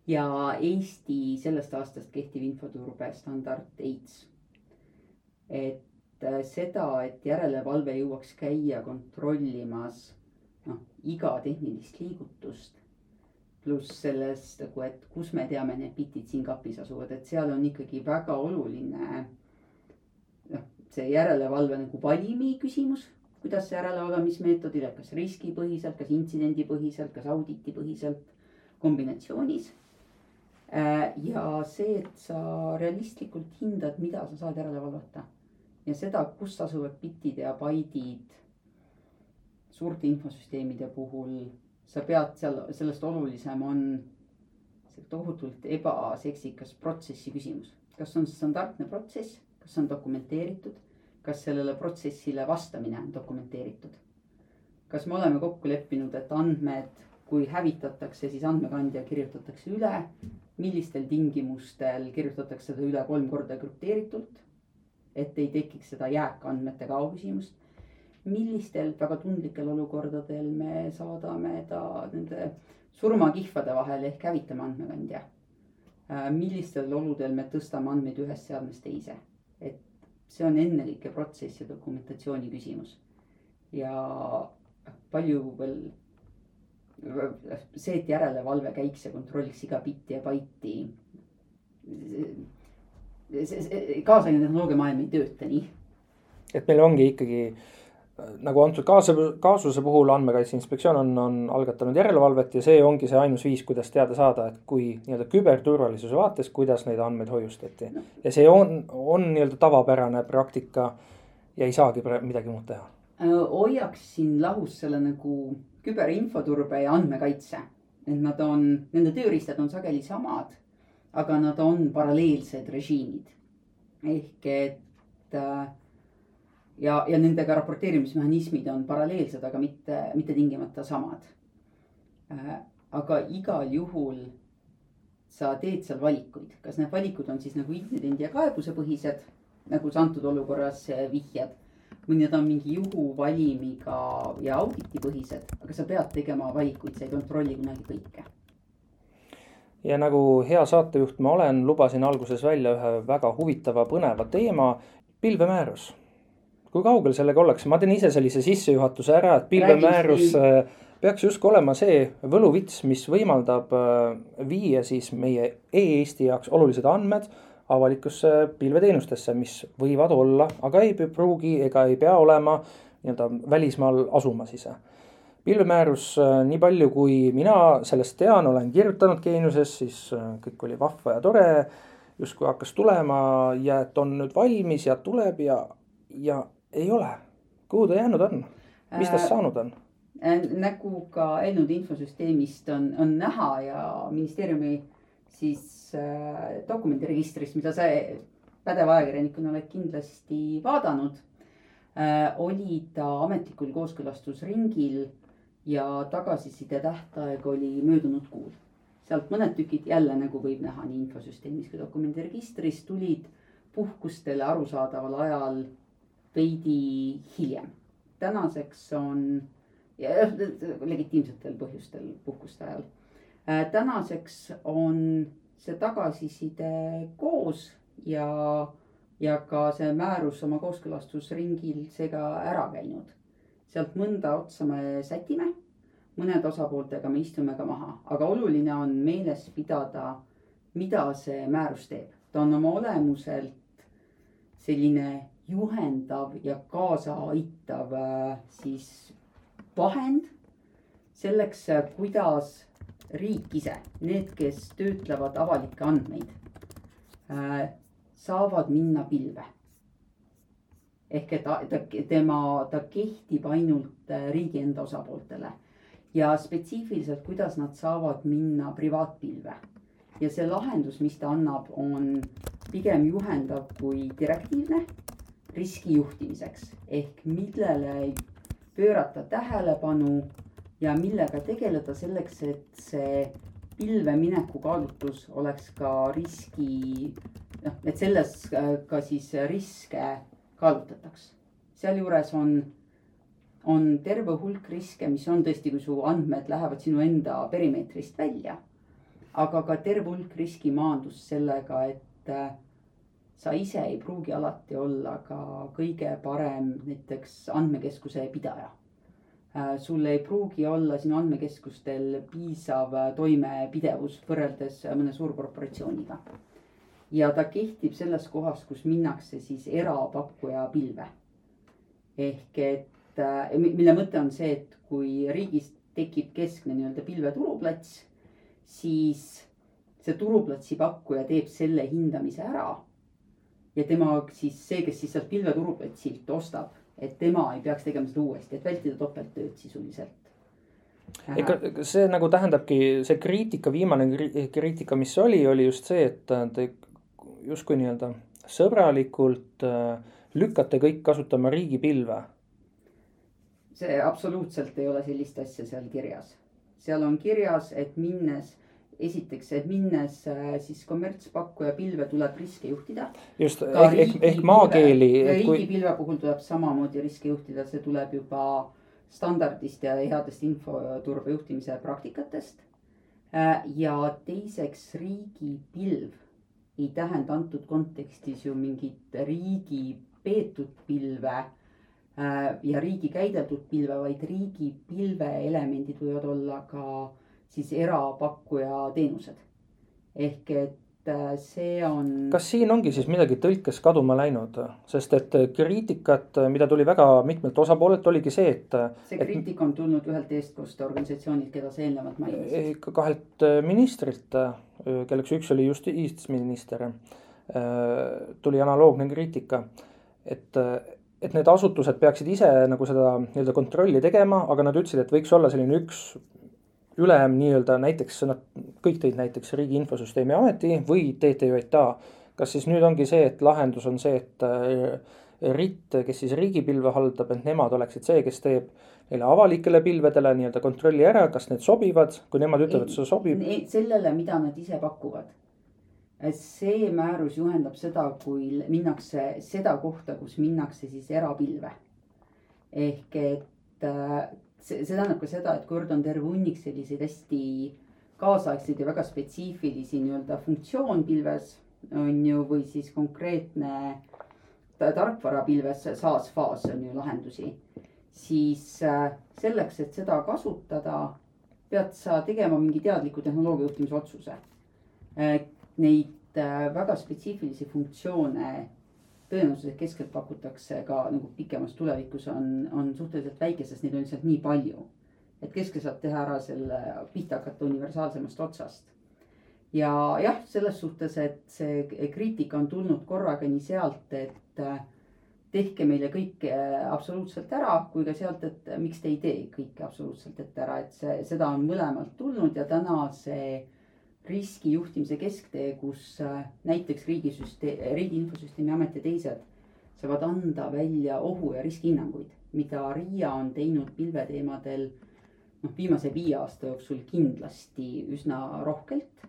ja Eesti sellest aastast kehtiv infoturbe standard EITS. et äh, seda, et järelevalve jõuaks käia kontrollimas noh, iga tehnilist liigutust pluss sellest nagu, et kus me teame, need bitid siin kapis asuvad, et seal on ikkagi väga oluline. noh, see järelevalve nagu valimi küsimus kuidas see järelevalvamismeetodil, et kas riskipõhiselt, kas intsidendipõhiselt, kas auditipõhiselt, kombinatsioonis. Äh, ja see, et sa realistlikult hindad, mida sa saad järele valvata ja seda, kus asuvad bitid ja baidid suurte infosüsteemide puhul, sa pead seal, sellest olulisem on see tohutult ebaseksikas protsessi küsimus. kas on standardne protsess, kas on dokumenteeritud kas sellele protsessile vastamine on dokumenteeritud? kas me oleme kokku leppinud, et andmed, kui hävitatakse, siis andmekandja kirjutatakse üle, millistel tingimustel kirjutatakse seda üle kolm korda krüpteeritult, et ei tekiks seda jääkandmete kao küsimust. millistel väga tundlikel olukordadel me saadame ta nende surmakihvade vahel ehk hävitame andmekandja. millistel oludel me tõstame andmeid ühest seadmest teise, et see on ennekõike protsess ja dokumentatsiooni küsimus. ja palju veel, see, et järelevalve käiks ja kontrolliks iga bitti ja baiti. see, see kaasaegne tehnoloogia maailm ei tööta nii. et meil ongi ikkagi nagu antud kaasuse, kaasuse puhul Andmekaitse Inspektsioon on, on algatanud järelevalvet ja see ongi see ainus viis, kuidas teada saada, et kui nii-öelda küberturvalisuse vaates, kuidas neid andmeid hoiustati. ja see on, on nii-öelda tavapärane praktika ja ei saagi midagi muud teha. hoiaksin lahus selle nagu küberinfoturbe ja andmekaitse. et nad on, nende tööriistad on sageli samad, aga nad on paralleelsed režiimid. ehk et äh, ja, ja nendega raporteerimismehhanismid on paralleelsed, aga mitte, mitte tingimata samad. Äh, aga igal juhul sa teed seal valikuid, kas need valikud on siis nagu intsidendi ja kaebusepõhised, nagu sa antud olukorras vihjad. või need on mingi juhuvalimiga ja auditipõhised, aga sa pead tegema valikuid, sa ei kontrolli kunagi kõike ja nagu hea saatejuht ma olen, lubasin alguses välja ühe väga huvitava, põneva teema, pilvemäärus kui kaugel sellega ollakse, ma teen ise sellise sissejuhatuse ära, et pilvemäärus äh, peaks justkui olema see võluvits, mis võimaldab äh, viia siis meie e-Eesti jaoks olulised andmed avalikusse pilveteenustesse, mis võivad olla, aga ei pruugi ega ei pea olema nii-öelda välismaal ise. pilvemäärus, äh, nii palju kui mina sellest tean, olen kirjutanud Geeniuses, siis kõik oli vahva ja tore. justkui hakkas tulema ja et on nüüd valmis ja tuleb ja, ja ei ole, kuhu ta jäänud on, mis tast äh, saanud on? Nagu ka eelnõude infosüsteemist on, on näha ja ministeeriumi siis äh, dokumendiregistrist, mida sa pädeva ajakirjanikuna oled kindlasti vaadanud äh,. oli ta ametlikul kooskõlastusringil ja tagasiside tähtaeg oli möödunud kuul. sealt mõned tükid jälle nagu võib näha nii infosüsteemis kui dokumendiregistris tulid puhkustele arusaadaval ajal veidi hiljem. tänaseks on ja legitiimsetel põhjustel puhkuste ajal. Äh, tänaseks on see tagasiside koos ja, ja ka see määrus oma kooskõlastusringil seega ära käinud. sealt mõnda otsa me sätime, mõned osapooltega me istume ka maha, aga oluline on meeles pidada, mida see määrus teeb. ta on oma olemuselt selline juhendav ja kaasaaitav äh, siis vahend selleks, äh, kuidas riik ise, need, kes töötlevad avalikke andmeid, äh, saavad minna pilve. ehk et ta, tema, ta kehtib ainult riigi enda osapooltele ja spetsiifiliselt, kuidas nad saavad minna privaatpilve. ja see lahendus, mis ta annab, on pigem juhendav kui direktiivne riskijuhtimiseks ehk millele pöörata tähelepanu ja millega tegeleda selleks, et see pilve mineku kaalutlus oleks ka riski, noh, et selles ka siis riske kaalutletaks. sealjuures on, on terve hulk riske, mis on tõesti, kui su andmed lähevad sinu enda perimeetrist välja. aga ka terve hulk riskimaandust sellega, et sa ise ei pruugi alati olla ka kõige parem näiteks andmekeskuse pidaja. Äh, sul ei pruugi olla sinu andmekeskustel piisav toimepidevus võrreldes mõne suurkorporatsiooniga. ja ta kehtib selles kohas, kus minnakse siis erapakkuja pilve. ehk et, äh, mille mõte on see, et kui riigis tekib keskne nii-öelda pilveturuplats, siis see turuplatsi pakkuja teeb selle hindamise ära ja tema siis see, kes siis sealt pilveturuplatsilt ostab, et tema ei peaks tegema seda uuesti, et vältida topelttööd sisuliselt. ega see nagu tähendabki see kriitika, viimane kriitika, mis oli, oli just see, et te justkui nii-öelda sõbralikult äh, lükkate kõik kasutama riigipilve. see absoluutselt ei ole sellist asja seal kirjas. seal on kirjas, et minnes esiteks, et minnes äh, siis kommertspakkuja pilve tuleb riske juhtida. just ehk, ehk, ehk maakeeli. riigipilve kui... puhul tuleb samamoodi riske juhtida, see tuleb juba standardist ja headest infoturbe juhtimise praktikatest. Äh, ja teiseks riigipilv ei tähenda antud kontekstis ju mingit riigi peetud pilve äh, ja riigi käideldud pilve, vaid riigipilve elemendid võivad olla ka siis erapakkuja teenused. ehk et äh, see on. kas siin ongi siis midagi tõlkes kaduma läinud, sest et kriitikat, mida tuli väga mitmelt osapoolelt, oligi see, et. see kriitika on tulnud ühelt eestkoste organisatsioonilt, keda sa eelnevalt mainisid. kahelt ministrilt, kelleks üks oli justiitsminister, tuli analoogne kriitika, et et need asutused peaksid ise nagu seda nii-öelda kontrolli tegema, aga nad ütlesid, et võiks olla selline üks ülem nii-öelda näiteks nad kõik tõid näiteks Riigi Infosüsteemi Ameti või TTJA. kas siis nüüd ongi see, et lahendus on see, et äh, RIT, kes siis riigipilve haldab, et nemad oleksid see, kes teeb neile avalikele pilvedele nii-öelda kontrolli ära, kas need sobivad, kui nemad ütlevad, et see sobib. sellele, mida nad ise pakuvad. see määrus juhendab seda, kui minnakse seda kohta, kus minnakse siis erapilve. ehk et äh, see, see tähendab ka seda, et kord on terve hunnik selliseid hästi kaasaegseid ja väga spetsiifilisi nii-öelda funktsioonpilves on ju, või siis konkreetne tarkvarapilves SaaS faas on ju lahendusi. siis äh, selleks, et seda kasutada, pead sa tegema mingi teadliku tehnoloogia juhtimise otsuse. Äh, neid äh, väga spetsiifilisi funktsioone tõenäoliselt keskelt pakutakse ka nagu pikemas tulevikus on, on suhteliselt väike, sest neid on lihtsalt nii palju. et keskel saab teha ära selle pihta hakata universaalsemast otsast. ja jah, selles suhtes, et see kriitika on tulnud korraga nii sealt, et äh, tehke meile kõike äh, absoluutselt ära, kui ka sealt, et miks te ei tee kõike absoluutselt ette ära, et see, seda on mõlemalt tulnud ja täna see riskijuhtimise kesktee, kus äh, näiteks riigisüsteem, Riigi Infosüsteemi Amet ja teised saavad anda välja ohu ja riskihinnanguid, mida RIA on teinud pilveteemadel noh, viimase viie aasta jooksul kindlasti üsna rohkelt.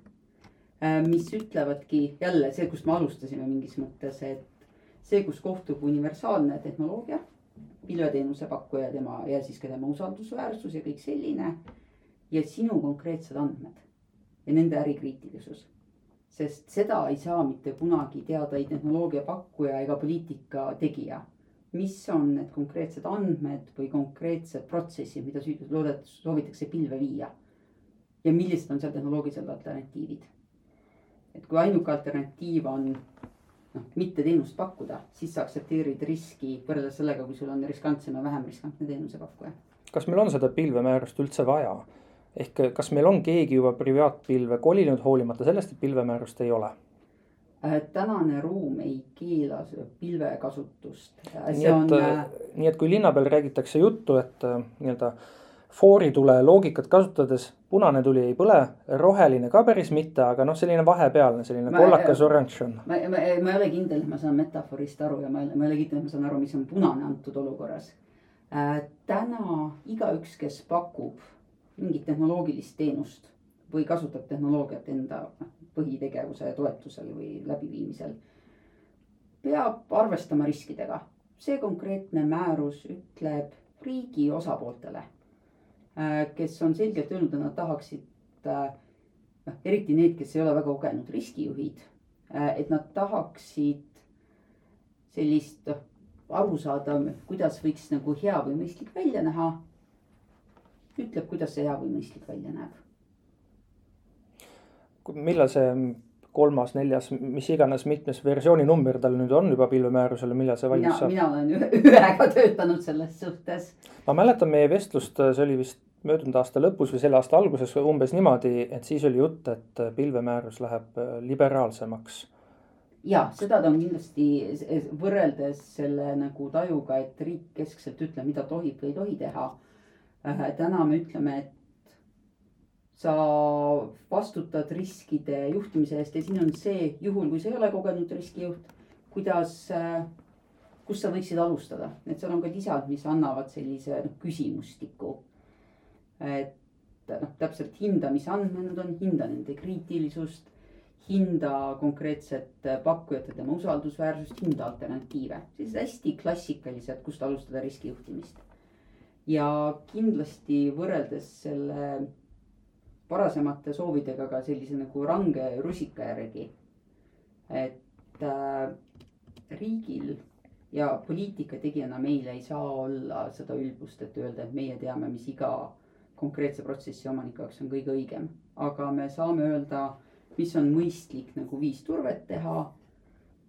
Äh, mis ütlevadki jälle see, kust me alustasime mingis mõttes, et see, kus kohtub universaalne tehnoloogia, pilveteenuse pakkuja, tema ja siis ka tema usaldusväärsus ja kõik selline ja sinu konkreetsed andmed ja nende ärikriitilisus. sest seda ei saa mitte kunagi teada ei tehnoloogia pakkuja ega poliitika tegija. mis on need konkreetsed andmed või konkreetsed protsessid, mida loodet-, soovitakse pilve viia. ja millised on seal tehnoloogilised alternatiivid. et kui ainuke alternatiiv on noh, mitte teenust pakkuda, siis sa aktsepteerid riski võrreldes sellega, kui sul on riskantsem ja vähem riskantne teenusepakkuja. kas meil on seda pilvemäärust üldse vaja? Ehk kas meil on keegi juba privaatpilve kolinud, hoolimata sellest, et pilvemäärust ei ole? Äh, tänane ruum ei keela pilvekasutust. Äh, nii et on..., äh, nii et kui linna peal räägitakse juttu, et nii-öelda fooritule loogikat kasutades punane tuli ei põle, roheline ka päris mitte, aga noh, selline vahepealne, selline ma, kollakas oranž on. ma, ma, ma ei ole kindel, et ma saan metafoorist aru ja ma, ma ei ole kindel, et ma saan aru, mis on punane antud olukorras äh,. täna igaüks, kes pakub mingit tehnoloogilist teenust või kasutab tehnoloogiat enda noh, põhitegevuse toetusel või läbiviimisel. peab arvestama riskidega. see konkreetne määrus ütleb riigi osapooltele, äh, kes on selgelt öelnud, et nad tahaksid, äh, noh eriti need, kes ei ole väga kogenud riskijuhid, äh, et nad tahaksid sellist aru saada, kuidas võiks nagu hea või mõistlik välja näha ütleb, kuidas see hea või mõistlik välja näeb. millal see kolmas, neljas, mis iganes, mitmes versiooni number tal nüüd on juba pilvemäärusele, millal see valmis saab? mina olen ühe, ühega töötanud selles suhtes. ma mäletan meie vestlust, see oli vist möödunud aasta lõpus või selle aasta alguses umbes niimoodi, et siis oli jutt, et pilvemäärus läheb äh, liberaalsemaks ja seda ta on kindlasti võrreldes selle nagu tajuga, et riik keskselt ütleb, mida tohib või ei tohi teha täna me ütleme, et sa vastutad riskide juhtimise eest ja siin on see, juhul kui sa ei ole kogenud riskijuht, kuidas, äh, kus sa võiksid alustada, et seal on ka lisad, mis annavad sellise noh, küsimustiku. et noh, täpselt hinda, mis andmed on, hinda nende kriitilisust, hinda konkreetset pakkujat ja tema usaldusväärsust, hinda alternatiive, sellised hästi klassikalised, kust alustada riskijuhtimist ja kindlasti võrreldes selle varasemate soovidega ka sellise nagu range rusika järgi. et äh, riigil ja poliitika tegijana meil ei saa olla seda ülbust, et öelda, et meie teame, mis iga konkreetse protsessi omaniku jaoks on kõige õigem. aga me saame öelda mis on mõistlik nagu viis turvet teha.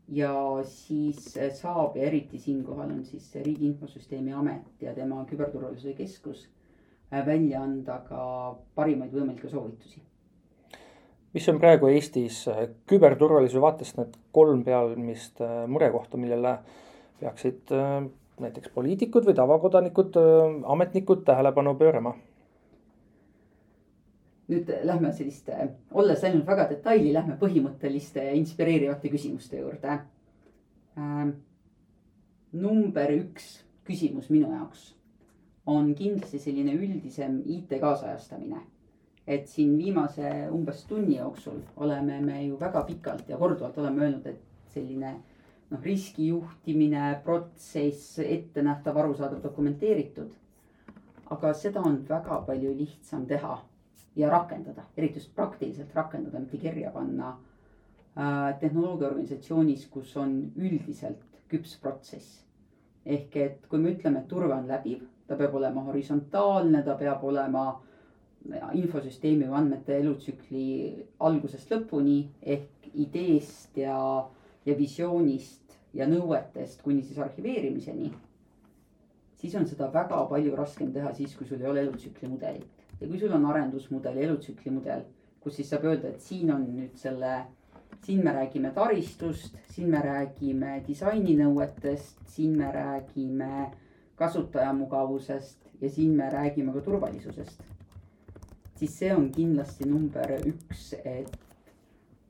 Ja siis saab ja eriti siinkohal on siis Riigi Infosüsteemi Amet ja tema küberturvalisuse keskus välja anda ka parimaid võimalikke soovitusi mis on praegu Eestis küberturvalisuse vaatest need kolm peamist murekohta, millele peaksid näiteks poliitikud või tavakodanikud, ametnikud tähelepanu pöörama? Nüüd lähme selliste, olles läinud väga detaili, lähme põhimõtteliste inspireerivate küsimuste juurde ähm,. number üks küsimus minu jaoks on kindlasti selline üldisem IT kaasajastamine. et siin viimase umbes tunni jooksul oleme me ju väga pikalt ja korduvalt oleme öelnud, et selline noh, riskijuhtimine, protsess, ettenähtav, arusaadav, dokumenteeritud. aga seda on väga palju lihtsam teha ja rakendada, eriti just praktiliselt rakendada, mitte kirja panna äh,. tehnoloogiaorganisatsioonis, kus on üldiselt küps protsess. ehk et kui me ütleme, et turve on läbiv, ta peab olema horisontaalne, ta peab olema infosüsteemi või andmete elutsükli algusest lõpuni ehk ideest ja ja visioonist ja nõuetest kuni siis arhiveerimiseni. siis on seda väga palju raskem teha siis, kui sul ei ole elutsükli mudelit. Ja kui sul on arendusmudel, elutsükli mudel, kus siis saab öelda, et siin on nüüd selle, siin me räägime taristust, siin me räägime disaininõuetest, siin me räägime kasutajamugavusest ja siin me räägime ka turvalisusest. siis see on kindlasti number üks, et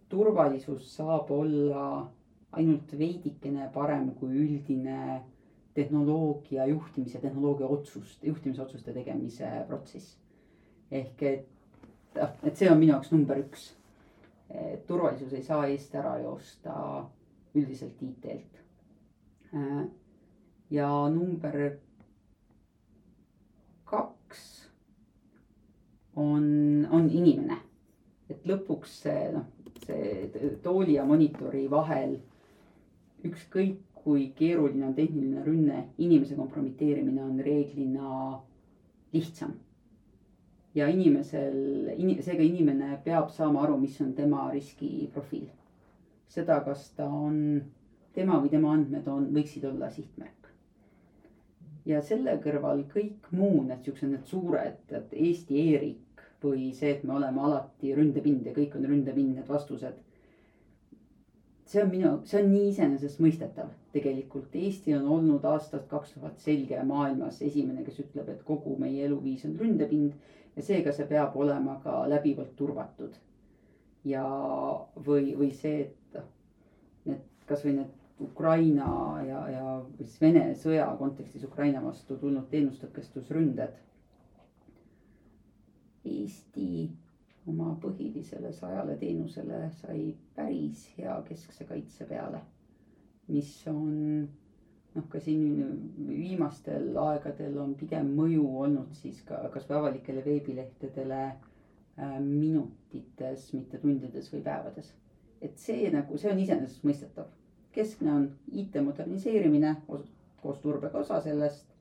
turvalisus saab olla ainult veidikene parem kui üldine tehnoloogia juhtimise, tehnoloogia otsust, juhtimisotsuste tegemise protsess. Ehk et, et see on minu jaoks number üks. turvalisus ei saa eest ära joosta üldiselt IT-lt. ja number kaks on, on inimene. et lõpuks see noh, see tooli ja monitori vahel ükskõik kui keeruline on tehniline rünne, inimese kompromiteerimine on reeglina lihtsam. Ja inimesel, seega inimene peab saama aru, mis on tema riskiprofiil. seda, kas ta on, tema või tema andmed on, võiksid olla sihtmärk. ja selle kõrval kõik muu, need siuksed, need suured, et Eesti e-riik või see, et me oleme alati ründepind ja kõik on ründepind, need vastused see on minu, see on nii iseenesestmõistetav tegelikult. Eesti on olnud aastast kaks tuhat selge maailmas esimene, kes ütleb, et kogu meie eluviis on ründepind ja seega see peab olema ka läbivalt turvatud. ja, või, või see, et need kasvõi need Ukraina ja, ja siis Vene sõja kontekstis Ukraina vastu tulnud teenustõkestusründed. Eesti oma põhilisele sajale teenusele sai päris hea keskse kaitse peale. mis on noh, ka siin viimastel aegadel on pigem mõju olnud siis ka kasvõi avalikele veebilehtedele äh, minutites, mitte tundides või päevades. et see nagu, see on iseenesestmõistetav. keskne on IT moderniseerimine koos turbega osa sellest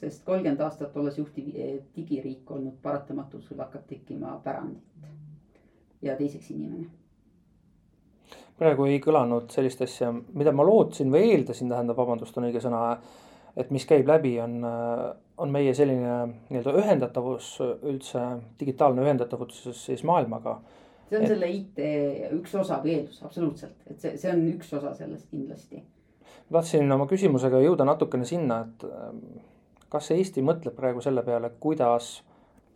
sest kolmkümmend aastat olles juhtiv eh, digiriik olnud paratamatult, sul hakkab tekkima pärandit. ja teiseks inimene. Praegu ei kõlanud sellist asja, mida ma lootsin või eeldasin, tähendab, vabandust, on õige sõna. et mis käib läbi, on, on meie selline nii-öelda ühendatavus üldse, digitaalne ühendatavus siis maailmaga see on et... selle IT üks osa või eeldus, absoluutselt, et see, see on üks osa sellest kindlasti. tahtsin oma küsimusega jõuda natukene sinna, et kas Eesti mõtleb praegu selle peale, kuidas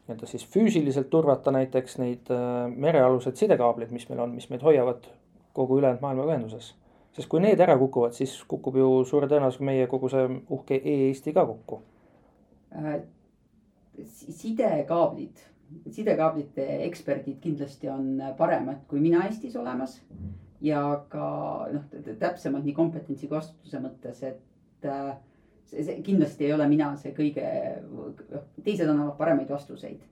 nii-öelda siis füüsiliselt turvata näiteks neid äh, merealused sidekaableid, mis meil on, mis meid hoiavad kogu ülejäänud maailmaga ühenduses. sest kui need ära kukuvad, siis kukub ju suure tõenäosusega meie kogu see uhke e-Eesti ka kokku äh,. sidekaablid, sidekaablite eksperdid kindlasti on paremad kui mina Eestis olemas. ja ka noh, täpsemalt nii kompetentsi kui vastutuse mõttes, et äh, see, see kindlasti ei ole mina see kõige, teised annavad paremaid vastuseid.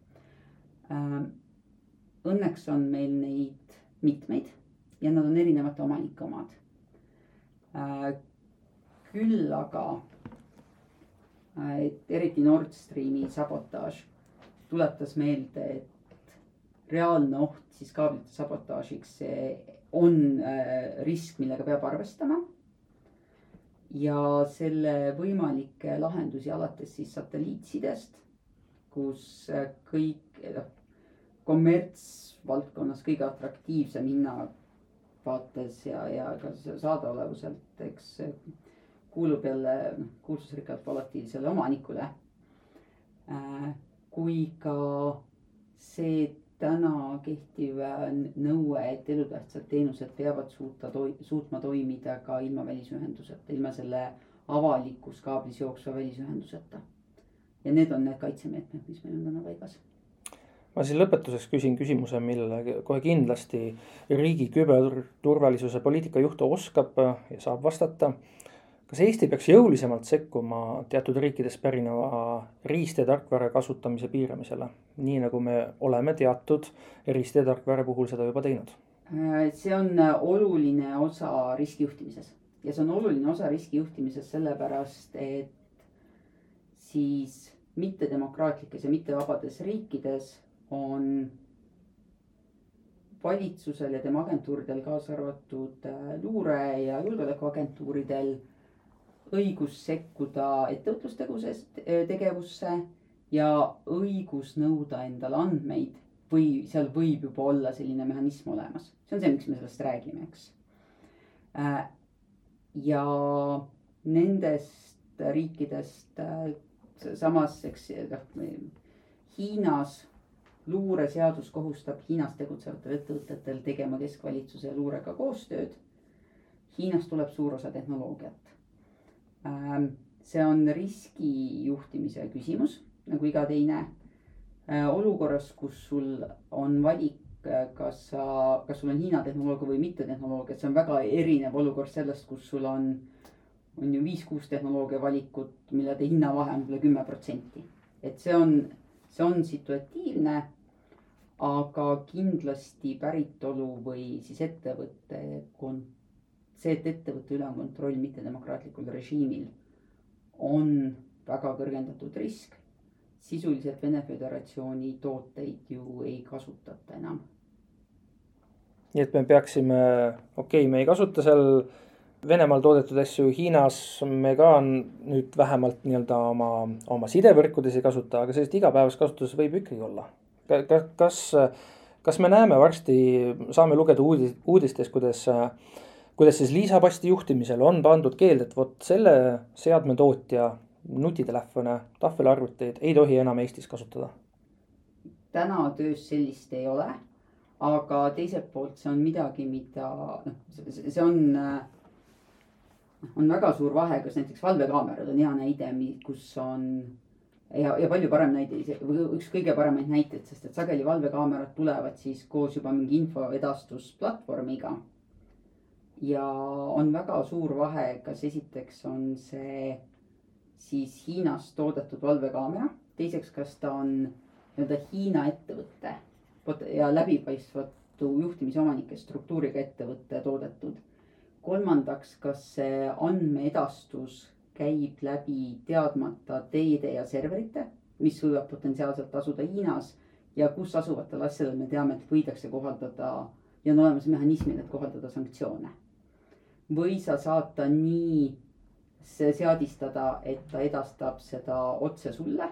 Ähm, õnneks on meil neid mitmeid ja nad on erinevate omanike omad. Äh, küll aga, äh, et eriti Nord Streami sabotaaž tuletas meelde, et reaalne oht siis kaablite sabotaažiks on risk, millega peab arvestama. ja selle võimalikke lahendusi alates siis satelliitsidest, kus kõik noh, kommertsvaldkonnas kõige atraktiivsem hinna vaates ja, ja ka saadaolevuselt, eks kuulub jälle kuulsusrikkalt volatiilsele omanikule äh,. kui ka see täna kehtiv nõue, et elutähtsad teenused peavad suuta suutma toimida ka ilma välisühenduseta, ilma selle avalikus kaablis jooksva välisühenduseta. ja need on need kaitsemeetmed, mis meil on täna paigas ma siis lõpetuseks küsin küsimuse, millele kohe kindlasti riigi küberturvalisuse poliitika juht oskab ja saab vastata. kas Eesti peaks jõulisemalt sekkuma teatud riikidest pärineva riist- ja tarkvara kasutamise piiramisele, nii nagu me oleme teatud riist- ja tarkvara puhul seda juba teinud? see on oluline osa riskijuhtimises ja see on oluline osa riskijuhtimises sellepärast, et siis mittedemokraatlikes ja mittevabades riikides on valitsusel ja tema agentuuridel, kaasa arvatud äh, luure ja julgeolekuagentuuridel õigus sekkuda ettevõtlustegusest äh, tegevusse ja õigus nõuda endale andmeid või seal võib juba olla selline mehhanism olemas. see on see, miks me sellest räägime, eks. Äh, ja nendest riikidest samas, eks noh, Hiinas luureseadus kohustab Hiinas tegutsevatel ettevõtetel tegema keskvalitsuse luurega koostööd. Hiinast tuleb suur osa tehnoloogiat. Ähm, see on riskijuhtimise küsimus nagu iga teine. Äh, olukorras, kus sul on valik, äh, kas sa, kas sul on Hiina tehnoloogia või mitte tehnoloogia, see on väga erinev olukord sellest, kus sul on, on ju viis-kuus tehnoloogia valikut, millede hinnavahe on võib-olla kümme protsenti. et see on, see on situatiivne aga kindlasti päritolu või siis ettevõtte kon-, see, et ettevõtte üle on kontroll mittedemokraatlikul režiimil, on väga kõrgendatud risk. sisuliselt Vene Föderatsiooni tooteid ju ei kasutata enam. nii et me peaksime, okei okay,, me ei kasuta seal Venemaal toodetud asju, Hiinas me ka nüüd vähemalt nii-öelda oma, oma sidevõrkudes ei kasuta, aga sellist igapäevases kasutuses võib ikkagi olla kas, kas me näeme varsti, saame lugeda uudis, uudistes, kuidas, kuidas siis Liisa Pasti juhtimisel on pandud keeld, et vot selle seadme tootja nutitelefone, tahvelarvuteid ei tohi enam Eestis kasutada? täna töös sellist ei ole, aga teiselt poolt see on midagi, mida noh, see on on väga suur vahe, kas näiteks valvekaamerad on hea näide, kus on ja, ja palju parem näide, üks kõige paremaid näiteid, sest et sageli valvekaamerad tulevad siis koos juba mingi infoedastusplatvormiga. ja on väga suur vahe, kas esiteks on see siis Hiinas toodetud valvekaamera, teiseks, kas ta on nii-öelda Hiina ettevõtte ja läbipaistvatu juhtimise omanike struktuuriga ettevõtte toodetud. kolmandaks, kas see andmeedastus käib läbi teadmata teede ja serverite, mis võivad potentsiaalselt asuda Hiinas ja kus asuvatel asjadel me teame, et võidakse kohaldada ja on olemas mehhanismid, et kohaldada sanktsioone. või sa saad ta nii seadistada, et ta edastab seda otse sulle.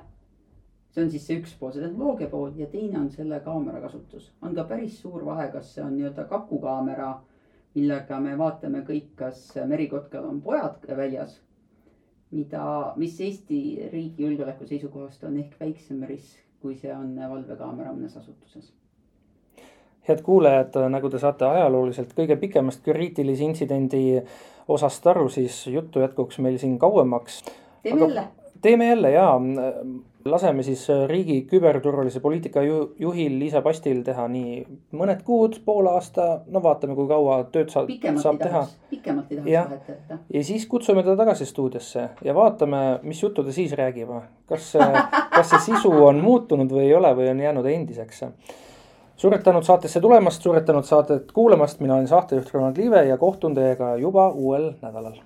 see on siis see üks pool, see tehnoloogia pool ja teine on selle kaamera kasutus. on ka päris suur vahe, kas see on nii-öelda kakukaamera, millega me vaatame kõik, kas merikotkal on pojad väljas mida, mis Eesti riigi julgeoleku seisukohast on ehk väiksem risk, kui see on valvekaamera mõnes asutuses. head kuulajad, nagu te saate ajalooliselt kõige pikemast kriitilise intsidendi osast aru, siis juttu jätkuks meil siin kauemaks. teeme jälle. Teeme jälle ja laseme siis äh, riigi küberturvalise poliitika ju, juhil Liisa Pastil teha nii mõned kuud, pool aasta, no vaatame, kui kaua tööd saab, saab teha. pikemalt ei tahaks vahet jätta. ja siis kutsume ta tagasi stuudiosse ja vaatame, mis juttu ta siis räägib. kas, kas see sisu on muutunud või ei ole või on jäänud endiseks. suured tänud saatesse tulemast, suured tänud saadet kuulamast, mina olen saatejuht Ronald Liive ja kohtun teiega juba uuel nädalal